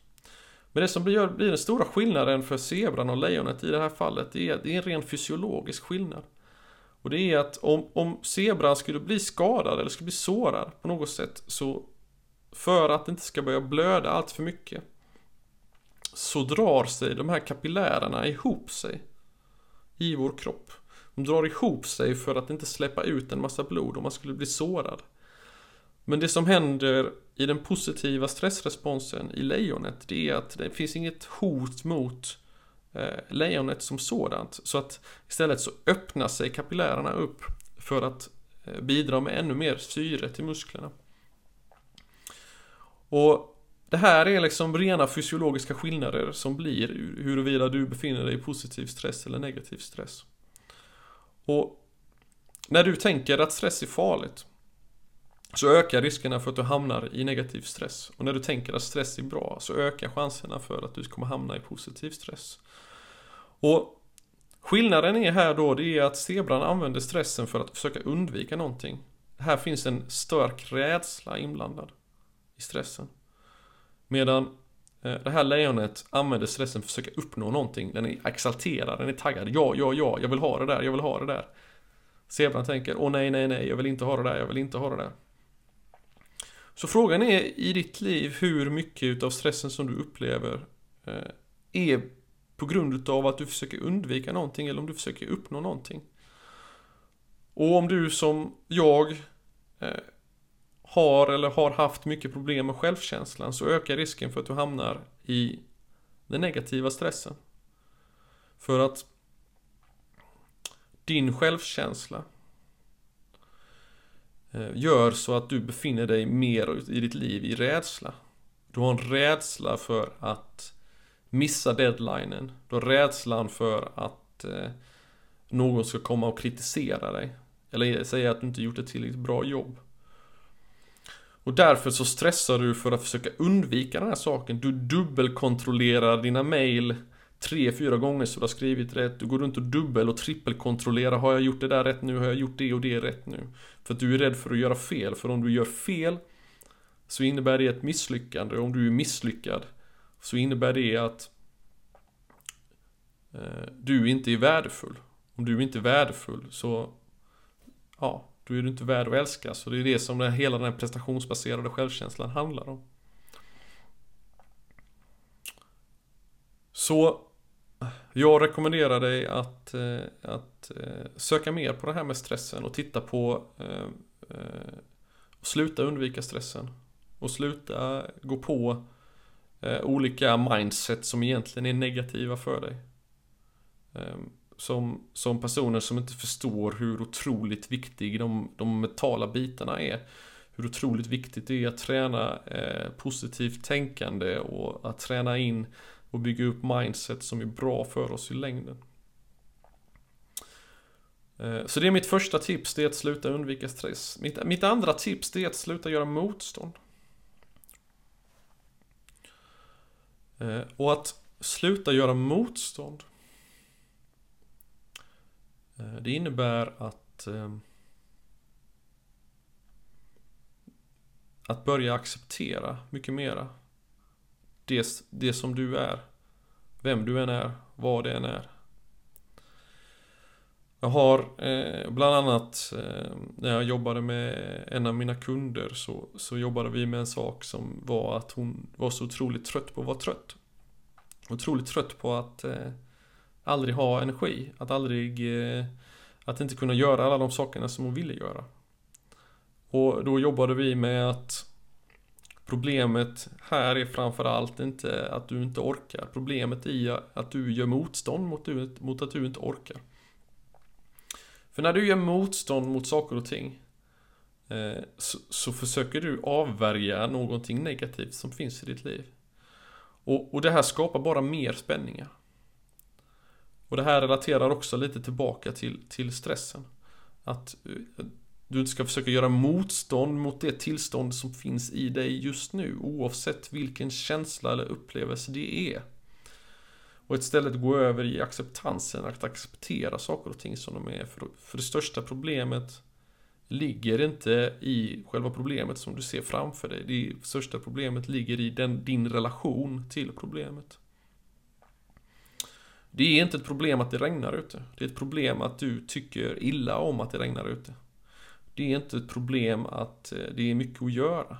Men det som blir, blir den stora skillnaden för zebran och lejonet i det här fallet det är, det är en ren fysiologisk skillnad. Och det är att om, om zebran skulle bli skadad eller skulle bli sårad på något sätt så för att det inte ska börja blöda allt för mycket så drar sig de här kapillärerna ihop sig i vår kropp. De drar ihop sig för att inte släppa ut en massa blod om man skulle bli sårad. Men det som händer i den positiva stressresponsen i lejonet det är att det finns inget hot mot eh, lejonet som sådant. Så att istället så öppnar sig kapillärerna upp för att eh, bidra med ännu mer syre till musklerna. Och det här är liksom rena fysiologiska skillnader som blir huruvida du befinner dig i positiv stress eller negativ stress. Och när du tänker att stress är farligt så ökar riskerna för att du hamnar i negativ stress. Och när du tänker att stress är bra så ökar chanserna för att du kommer hamna i positiv stress. Och skillnaden är här då det är att zebran använder stressen för att försöka undvika någonting. Här finns en stark rädsla inblandad i stressen. Medan Eh, det här lejonet använder stressen för att försöka uppnå någonting. Den är exalterad, den är taggad. Ja, ja, ja, jag vill ha det där, jag vill ha det där. Zebran tänker, åh nej, nej, nej, jag vill inte ha det där, jag vill inte ha det där. Så frågan är i ditt liv hur mycket utav stressen som du upplever eh, är på grund utav att du försöker undvika någonting eller om du försöker uppnå någonting. Och om du som jag eh, har eller har haft mycket problem med självkänslan så ökar risken för att du hamnar i den negativa stressen. För att din självkänsla eh, gör så att du befinner dig mer i ditt liv i rädsla. Du har en rädsla för att missa deadlinen. Du har rädslan för att eh, någon ska komma och kritisera dig. Eller säga att du inte gjort ett tillräckligt bra jobb. Och därför så stressar du för att försöka undvika den här saken. Du dubbelkontrollerar dina mail tre, fyra gånger så du har skrivit rätt. Du går runt och dubbel och trippelkontrollerar. Har jag gjort det där rätt nu? Har jag gjort det och det rätt nu? För att du är rädd för att göra fel. För om du gör fel så innebär det ett misslyckande. Om du är misslyckad så innebär det att eh, du inte är värdefull. Om du inte är värdefull så, ja, då är du inte värd att älska. Så det är det som den, hela den här prestationsbaserade självkänslan handlar om. Så jag rekommenderar dig att, eh, att eh, söka mer på det här med stressen och titta på eh, och sluta undvika stressen. Och sluta gå på olika mindset som egentligen är negativa för dig. Ehm, som, som personer som inte förstår hur otroligt viktig de, de mentala bitarna är. Hur otroligt viktigt det är att träna eh, positivt tänkande och att träna in och bygga upp mindset som är bra för oss i längden. Eh, så det är mitt första tips, det är att sluta undvika stress. Mitt, mitt andra tips, det är att sluta göra motstånd. Eh, och att sluta göra motstånd Eh, Eh, det innebär att ehm, att börja acceptera mycket mera det, det som du är. Vem du än är, vad det än är. Jag har eh, bland annat eh, när jag jobbade med en av mina kunder så, så jobbade vi med en sak som var att hon var så otroligt trött på att vara trött. Otroligt trött på att eh, aldrig ha energi, att aldrig eh, att inte kunna göra alla de sakerna som hon ville göra. Och då jobbade vi med att Problemet här är framförallt inte att du inte orkar. Problemet är att du gör motstånd mot, mot att du inte orkar. För när du gör motstånd mot saker och ting eh, så, så, försöker du avvärja någonting negativt som finns i ditt liv. Och, och det här skapar bara mer spänningar. Och det här relaterar också lite tillbaka till, till stressen. Att eh, du inte ska försöka göra motstånd mot det tillstånd som finns i dig just nu oavsett vilken känsla eller upplevelse det är. Och istället gå över i acceptansen, att acceptera saker och ting som de är. För, för det största problemet ligger inte i själva problemet som du ser framför dig. Det största problemet ligger i den, din relation till problemet. Det är inte ett problem att det regnar ute. Det är ett problem att du tycker illa om att det regnar ute. Det är inte ett problem att eh, det är mycket att göra.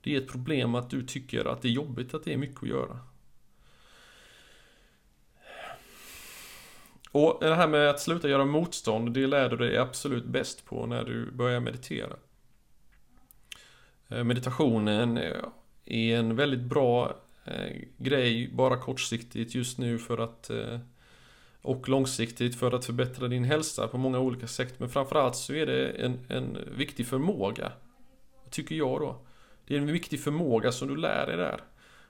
Det är ett problem att du tycker att det är jobbigt att det är mycket att göra. Och det här med att sluta göra motstånd, det lär du dig absolut bäst på när du börjar meditera. Eh, meditationen eh, är en väldigt bra Eh, grej bara kortsiktigt just nu för att eh, och långsiktigt för att förbättra din hälsa på många olika sätt. Men framförallt så är det en, en viktig förmåga. Tycker jag då. Det är en viktig förmåga som du lär dig där.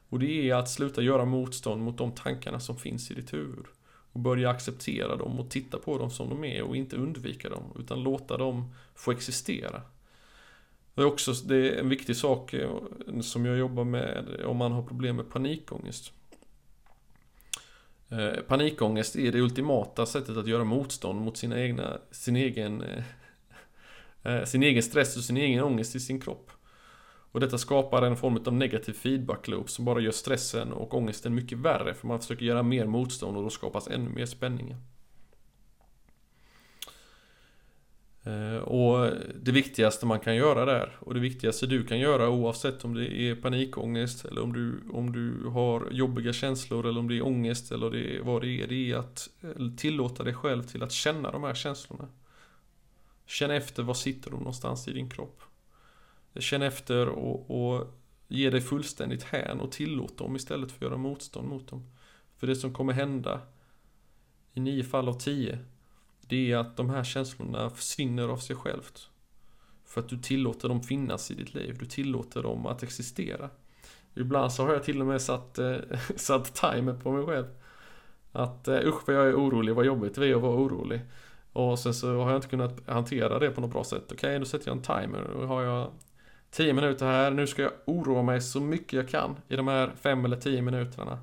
Och det är att sluta göra motstånd mot de tankarna som finns i ditt huvud. Och börja acceptera dem och titta på dem som de är och inte undvika dem. Utan låta dem få existera. Det är också det är en viktig sak eh, som jag jobbar med om man har problem med panikångest. Eh, panikångest är det ultimata sättet att göra motstånd mot sina egna, sin egen eh, sin egen stress och sin egen ångest i sin kropp. Och detta skapar en form av negativ feedback loop som bara gör stressen och ångesten mycket värre för man försöker göra mer motstånd och då skapas ännu mer spänningar. Eh, Eh, och det viktigaste man kan göra där och det viktigaste du kan göra oavsett om det är panikångest eller om du, om du har jobbiga känslor eller om det är ångest eller det vad det är. Det är att eh, tillåta dig själv till att känna de här känslorna. Känn efter var sitter de någonstans i din kropp. Känn efter och, och ge dig fullständigt hän och tillåt dem istället för att göra motstånd mot dem. För det som kommer hända i nio fall av tio det är att de här känslorna försvinner av sig självt. För att du tillåter dem finnas i ditt liv. Du tillåter dem att existera. Ibland så har jag till och med satt, eh, satt timer på mig själv. Att eh, usch vad jag är orolig, vad jobbigt det är att vara orolig. Och sen så har jag inte kunnat hantera det på något bra sätt. Okej, okay, då sätter jag en timer. Då har jag 10 minuter här. Nu ska jag oroa mig så mycket jag kan i de här 5 eller 10 minuterna.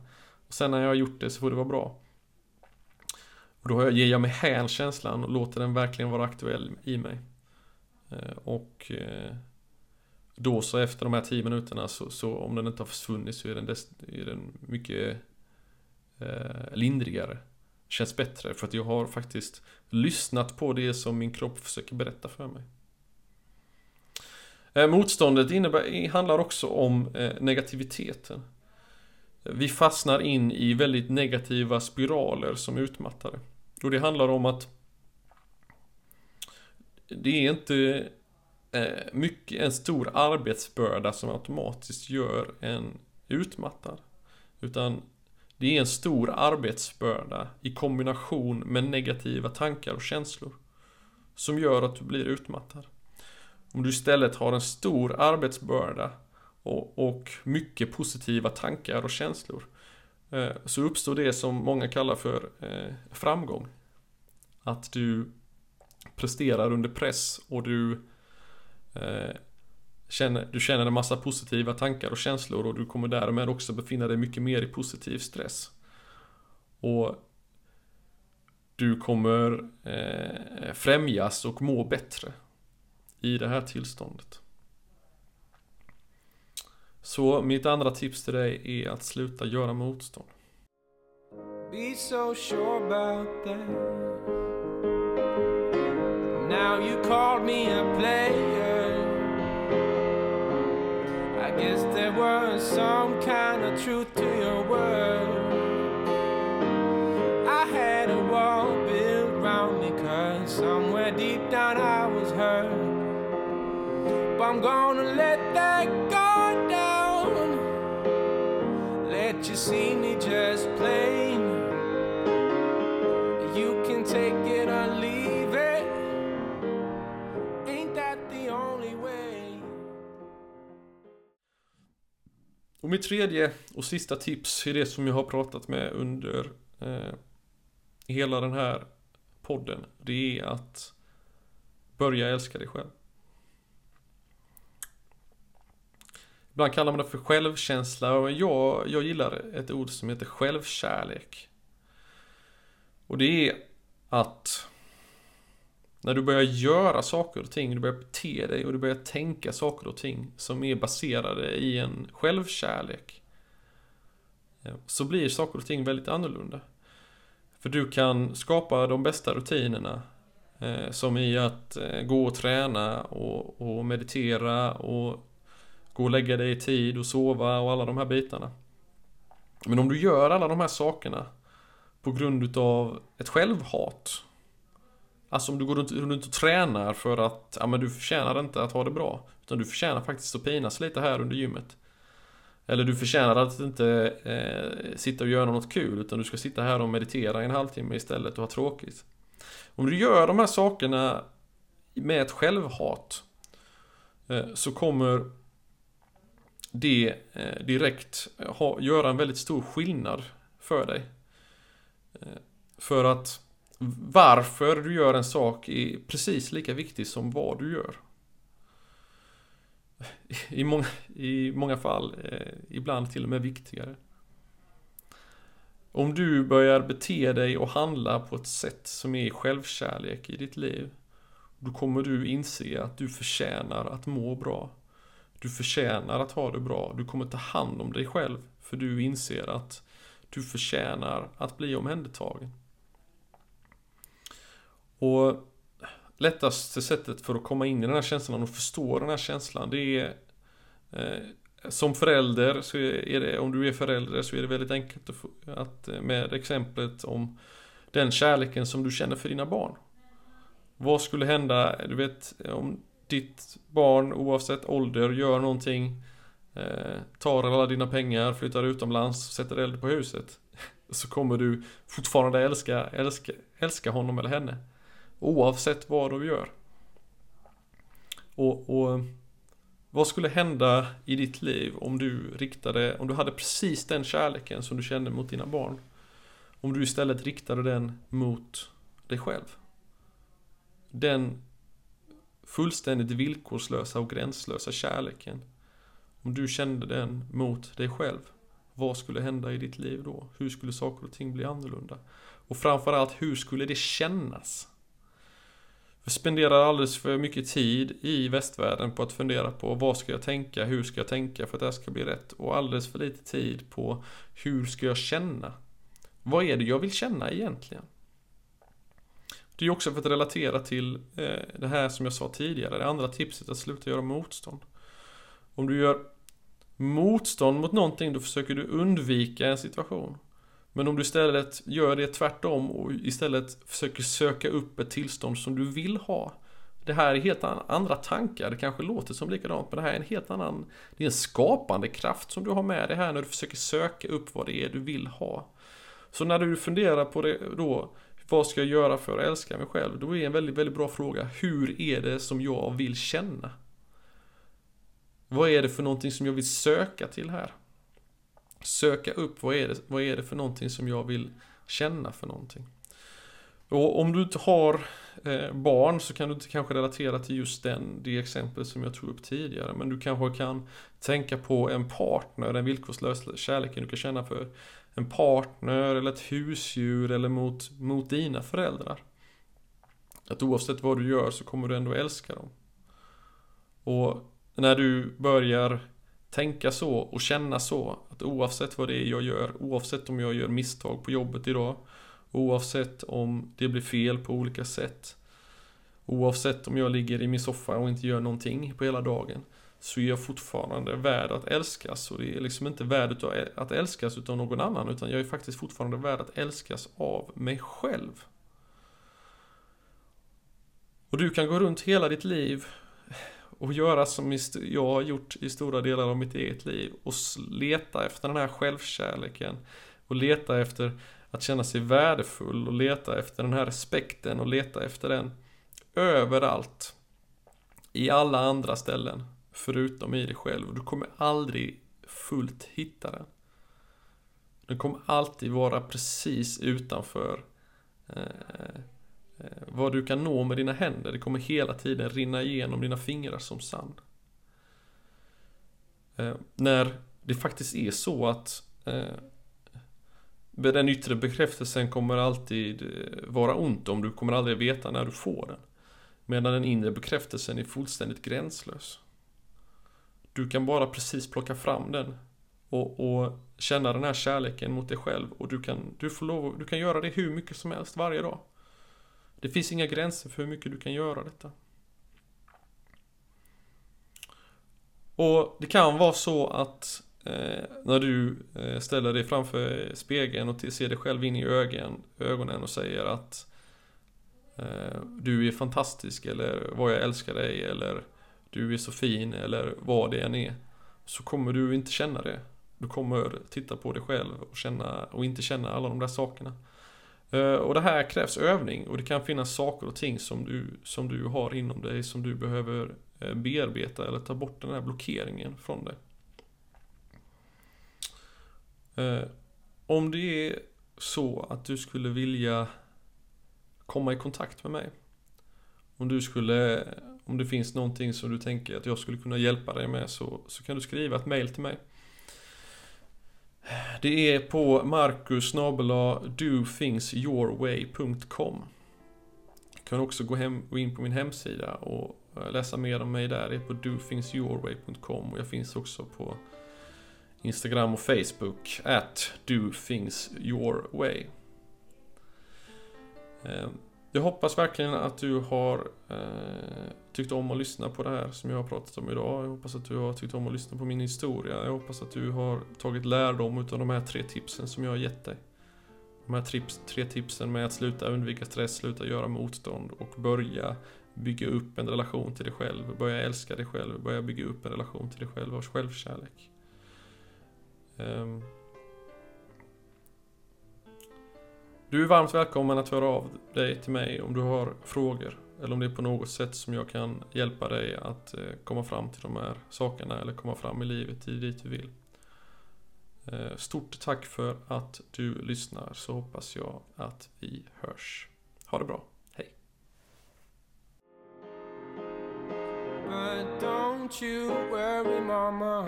Och sen när jag har gjort det så får det vara bra. Och då ger jag mig hän känslan och låter den verkligen vara aktuell i mig. Eh, och eh, då så efter de här 10 minuterna så, så, om den inte har försvunnit så är den, dess, är den mycket eh, lindrigare. Känns bättre för att jag har faktiskt lyssnat på det som min kropp försöker berätta för mig. Eh, motståndet innebär, handlar också om eh, negativiteten. Vi fastnar in i väldigt negativa spiraler som utmattare. Och det handlar om att det är inte eh, mycket, en stor arbetsbörda som automatiskt gör en utmattad. Utan det är en stor arbetsbörda i kombination med negativa tankar och känslor. Som gör att du blir utmattad. Om du istället har en stor arbetsbörda och, och mycket positiva tankar och känslor Eh, så uppstår det som många kallar för eh, framgång. Att du presterar under press och du eh, känner, du känner en massa positiva tankar och känslor och du kommer därmed också befinna dig mycket mer i positiv stress. Och du kommer främjas och må bättre i det här tillståndet. Så mitt andra tips till dig är att sluta göra motstånd. Be so sure about that. Now you called me a player. I guess there was some kind of truth to your word. I had a wall built around me cause somewhere deep down I was hurt. But I'm gonna let see me just plain. You can take it or leave it. Ain't that the only way? Och mitt tredje och sista tips är det som jag har pratat med under eh, hela den här podden. Det är att börja älska dig själv. Ibland kallar man det för självkänsla och jag, jag gillar ett ord som heter självkärlek. Och det är att när du börjar göra saker och ting, du börjar bete dig och du börjar tänka saker och ting som är baserade i en självkärlek. Eh, så blir saker och ting väldigt annorlunda. För du kan skapa de bästa rutinerna. Eh, som i att eh, gå och träna och, och meditera och gå och lägga dig i tid och sova och alla de här bitarna. Men om du gör alla de här sakerna på grund utav ett självhat. Alltså om du går runt, runt och tränar för att, ja men du förtjänar inte att ha det bra. Utan du förtjänar faktiskt att pinas lite här under gymmet. Eller du förtjänar att inte eh, sitta och göra något kul utan du ska sitta här och meditera en halvtimme istället och ha tråkigt. Om du gör de här sakerna med ett självhat eh, så kommer det eh, direkt eh, ha, göra en väldigt stor skillnad för dig. Eh, för att varför du gör en sak är precis lika viktigt som vad du gör. I många, i många fall, eh, ibland till och med viktigare. Om du börjar bete dig och handla på ett sätt som är självkärlek i ditt liv, då kommer du inse att du förtjänar att må bra. Du förtjänar att ha det bra. Du kommer ta hand om dig själv. För du inser att du förtjänar att bli omhändertagen. Och lättaste sättet för att komma in i den här känslan och förstå den här känslan det är eh, som förälder så är det, om du är förälder så är det väldigt enkelt att, att eh, med exemplet om den kärleken som du känner för dina barn. Vad skulle hända, du vet, om ditt barn oavsett ålder gör någonting eh, tar alla dina pengar, flyttar utomlands, sätter eld på huset. Så kommer du fortfarande älska, älska, älska honom eller henne. Oavsett vad du gör. Och, och vad skulle hända i ditt liv om du riktade, om du hade precis den kärleken som du kände mot dina barn? Om du istället riktade den mot dig själv? Den fullständigt villkorslösa och gränslösa kärleken. Om du kände den mot dig själv, vad skulle hända i ditt liv då? Hur skulle saker och ting bli annorlunda? Och framförallt, hur skulle det kännas? Vi spenderar alldeles för mycket tid i västvärlden på att fundera på vad ska jag tänka, hur ska jag tänka för att det här ska bli rätt och alldeles för lite tid på hur ska jag känna? Vad är det jag vill känna egentligen? Det är också för att relatera till eh, det här som jag sa tidigare, det andra tipset att sluta göra motstånd. Om du gör motstånd mot någonting då försöker du undvika en situation. Men om du istället gör det tvärtom och istället försöker söka upp ett tillstånd som du vill ha. Det här är helt andra tankar, det kanske låter som likadant men det här är en helt annan Det är en skapande kraft som du har med dig här när du försöker söka upp vad det är du vill ha. Så när du funderar på det då vad ska jag göra för att älska mig själv? Då är en väldigt, väldigt bra fråga Hur är det som jag vill känna? Vad är det för någonting som jag vill söka till här? söka upp vad är, det, vad är det för någonting som jag vill känna för någonting. Och om du inte har eh, barn så kan du inte kanske relatera till just den, det exempel som jag tog upp tidigare. Men du kanske kan tänka på en partner, den villkorslösa kärleken du kan känna för en partner eller ett husdjur eller mot, mot dina föräldrar. Att oavsett vad du gör så kommer du ändå älska dem. Och när du börjar tänka så och känna så. Att oavsett vad det är jag gör, oavsett om jag gör misstag på jobbet idag, oavsett om det blir fel på olika sätt, oavsett om jag ligger i min soffa och inte gör någonting på hela dagen, så är jag fortfarande värd att älskas. Och det är liksom inte värd att älskas utav någon annan, utan jag är faktiskt fortfarande värd att älskas av mig själv. Och du kan gå runt hela ditt liv och göra som jag har gjort i stora delar av mitt eget liv och leta efter den här självkärleken och leta efter att känna sig värdefull och leta efter den här respekten och leta efter den överallt i alla andra ställen förutom i dig själv. Du kommer aldrig fullt hitta den. Den kommer alltid vara precis utanför eh, eh, vad du kan nå med dina händer, det kommer hela tiden rinna igenom dina fingrar som sand. Eh, när det faktiskt är så att eh, den yttre bekräftelsen kommer alltid eh, vara ont om du kommer aldrig veta när du får den. Medan den inre bekräftelsen är fullständigt gränslös. Du kan bara precis plocka fram den och, och, känna den här kärleken mot dig själv och du kan, du får lov, du kan göra det hur mycket som helst varje dag. Det finns inga gränser för hur mycket du kan göra detta. Och det kan vara så att eh, när du eh, ställer dig framför spegeln och ser dig själv in i ögon, ögonen och säger att eh, du är fantastisk eller vad jag älskar dig eller du är så fin eller vad det än är. Så kommer du inte känna det. Du kommer titta på dig själv och känna och inte känna alla de där sakerna. Eh, och det här krävs övning och det kan finnas saker och ting som du, som du har inom dig som du behöver eh, bearbeta eller ta bort den här blockeringen från dig. Eh, om det är så att du skulle vilja komma i kontakt med mig. Om du skulle, om det finns någonting som du tänker att jag skulle kunna hjälpa dig med så, så kan du skriva ett mail till mig. Det är på marcus dothingsyourway.com. Du kan också gå, hem, gå in på min hemsida och eh, läsa mer om mig där Det är på dothingsyourway.com och jag finns också på Instagram och Facebook at dothingsyourway. Eh, jag hoppas verkligen att du har eh, tyckt om att lyssna på det här som jag har pratat om idag. Jag hoppas att du har tyckt om att lyssna på min historia. Jag hoppas att du har tagit lärdom av de här tre tipsen som jag har gett dig. De här trips, tre tipsen med att sluta undvika stress, sluta göra motstånd och börja bygga upp en relation till dig själv. Börja älska dig själv, börja bygga upp en relation till dig själv och självkärlek. Um, Du är varmt välkommen att höra av dig till mig om du har frågor. Eller om det är på något sätt som jag kan hjälpa dig att eh, komma fram till de här sakerna eller komma fram i livet dit du vill. Eh, stort tack för att du lyssnar så hoppas jag att vi hörs. Ha det bra. Hej. But don't you worry, mama.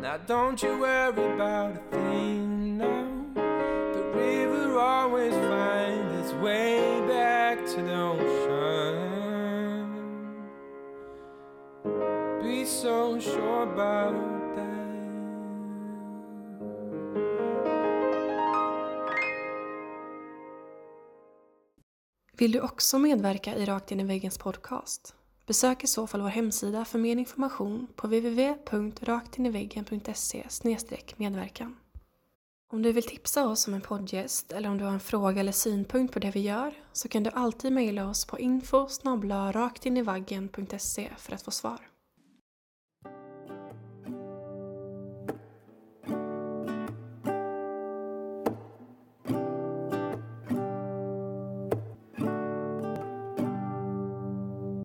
Now don't you worry about a thing river always find its way back to the ocean. Be so sure about that. Vill du också medverka i Rakt in i väggens podcast? Besök i så fall vår hemsida för mer information på www.raktiniveggen.se medverkan. Om du vill tipsa oss om en poddgäst eller om du har en fråga eller synpunkt på det vi gör så kan du alltid mejla oss på info raktinivaggen.se för att få svar.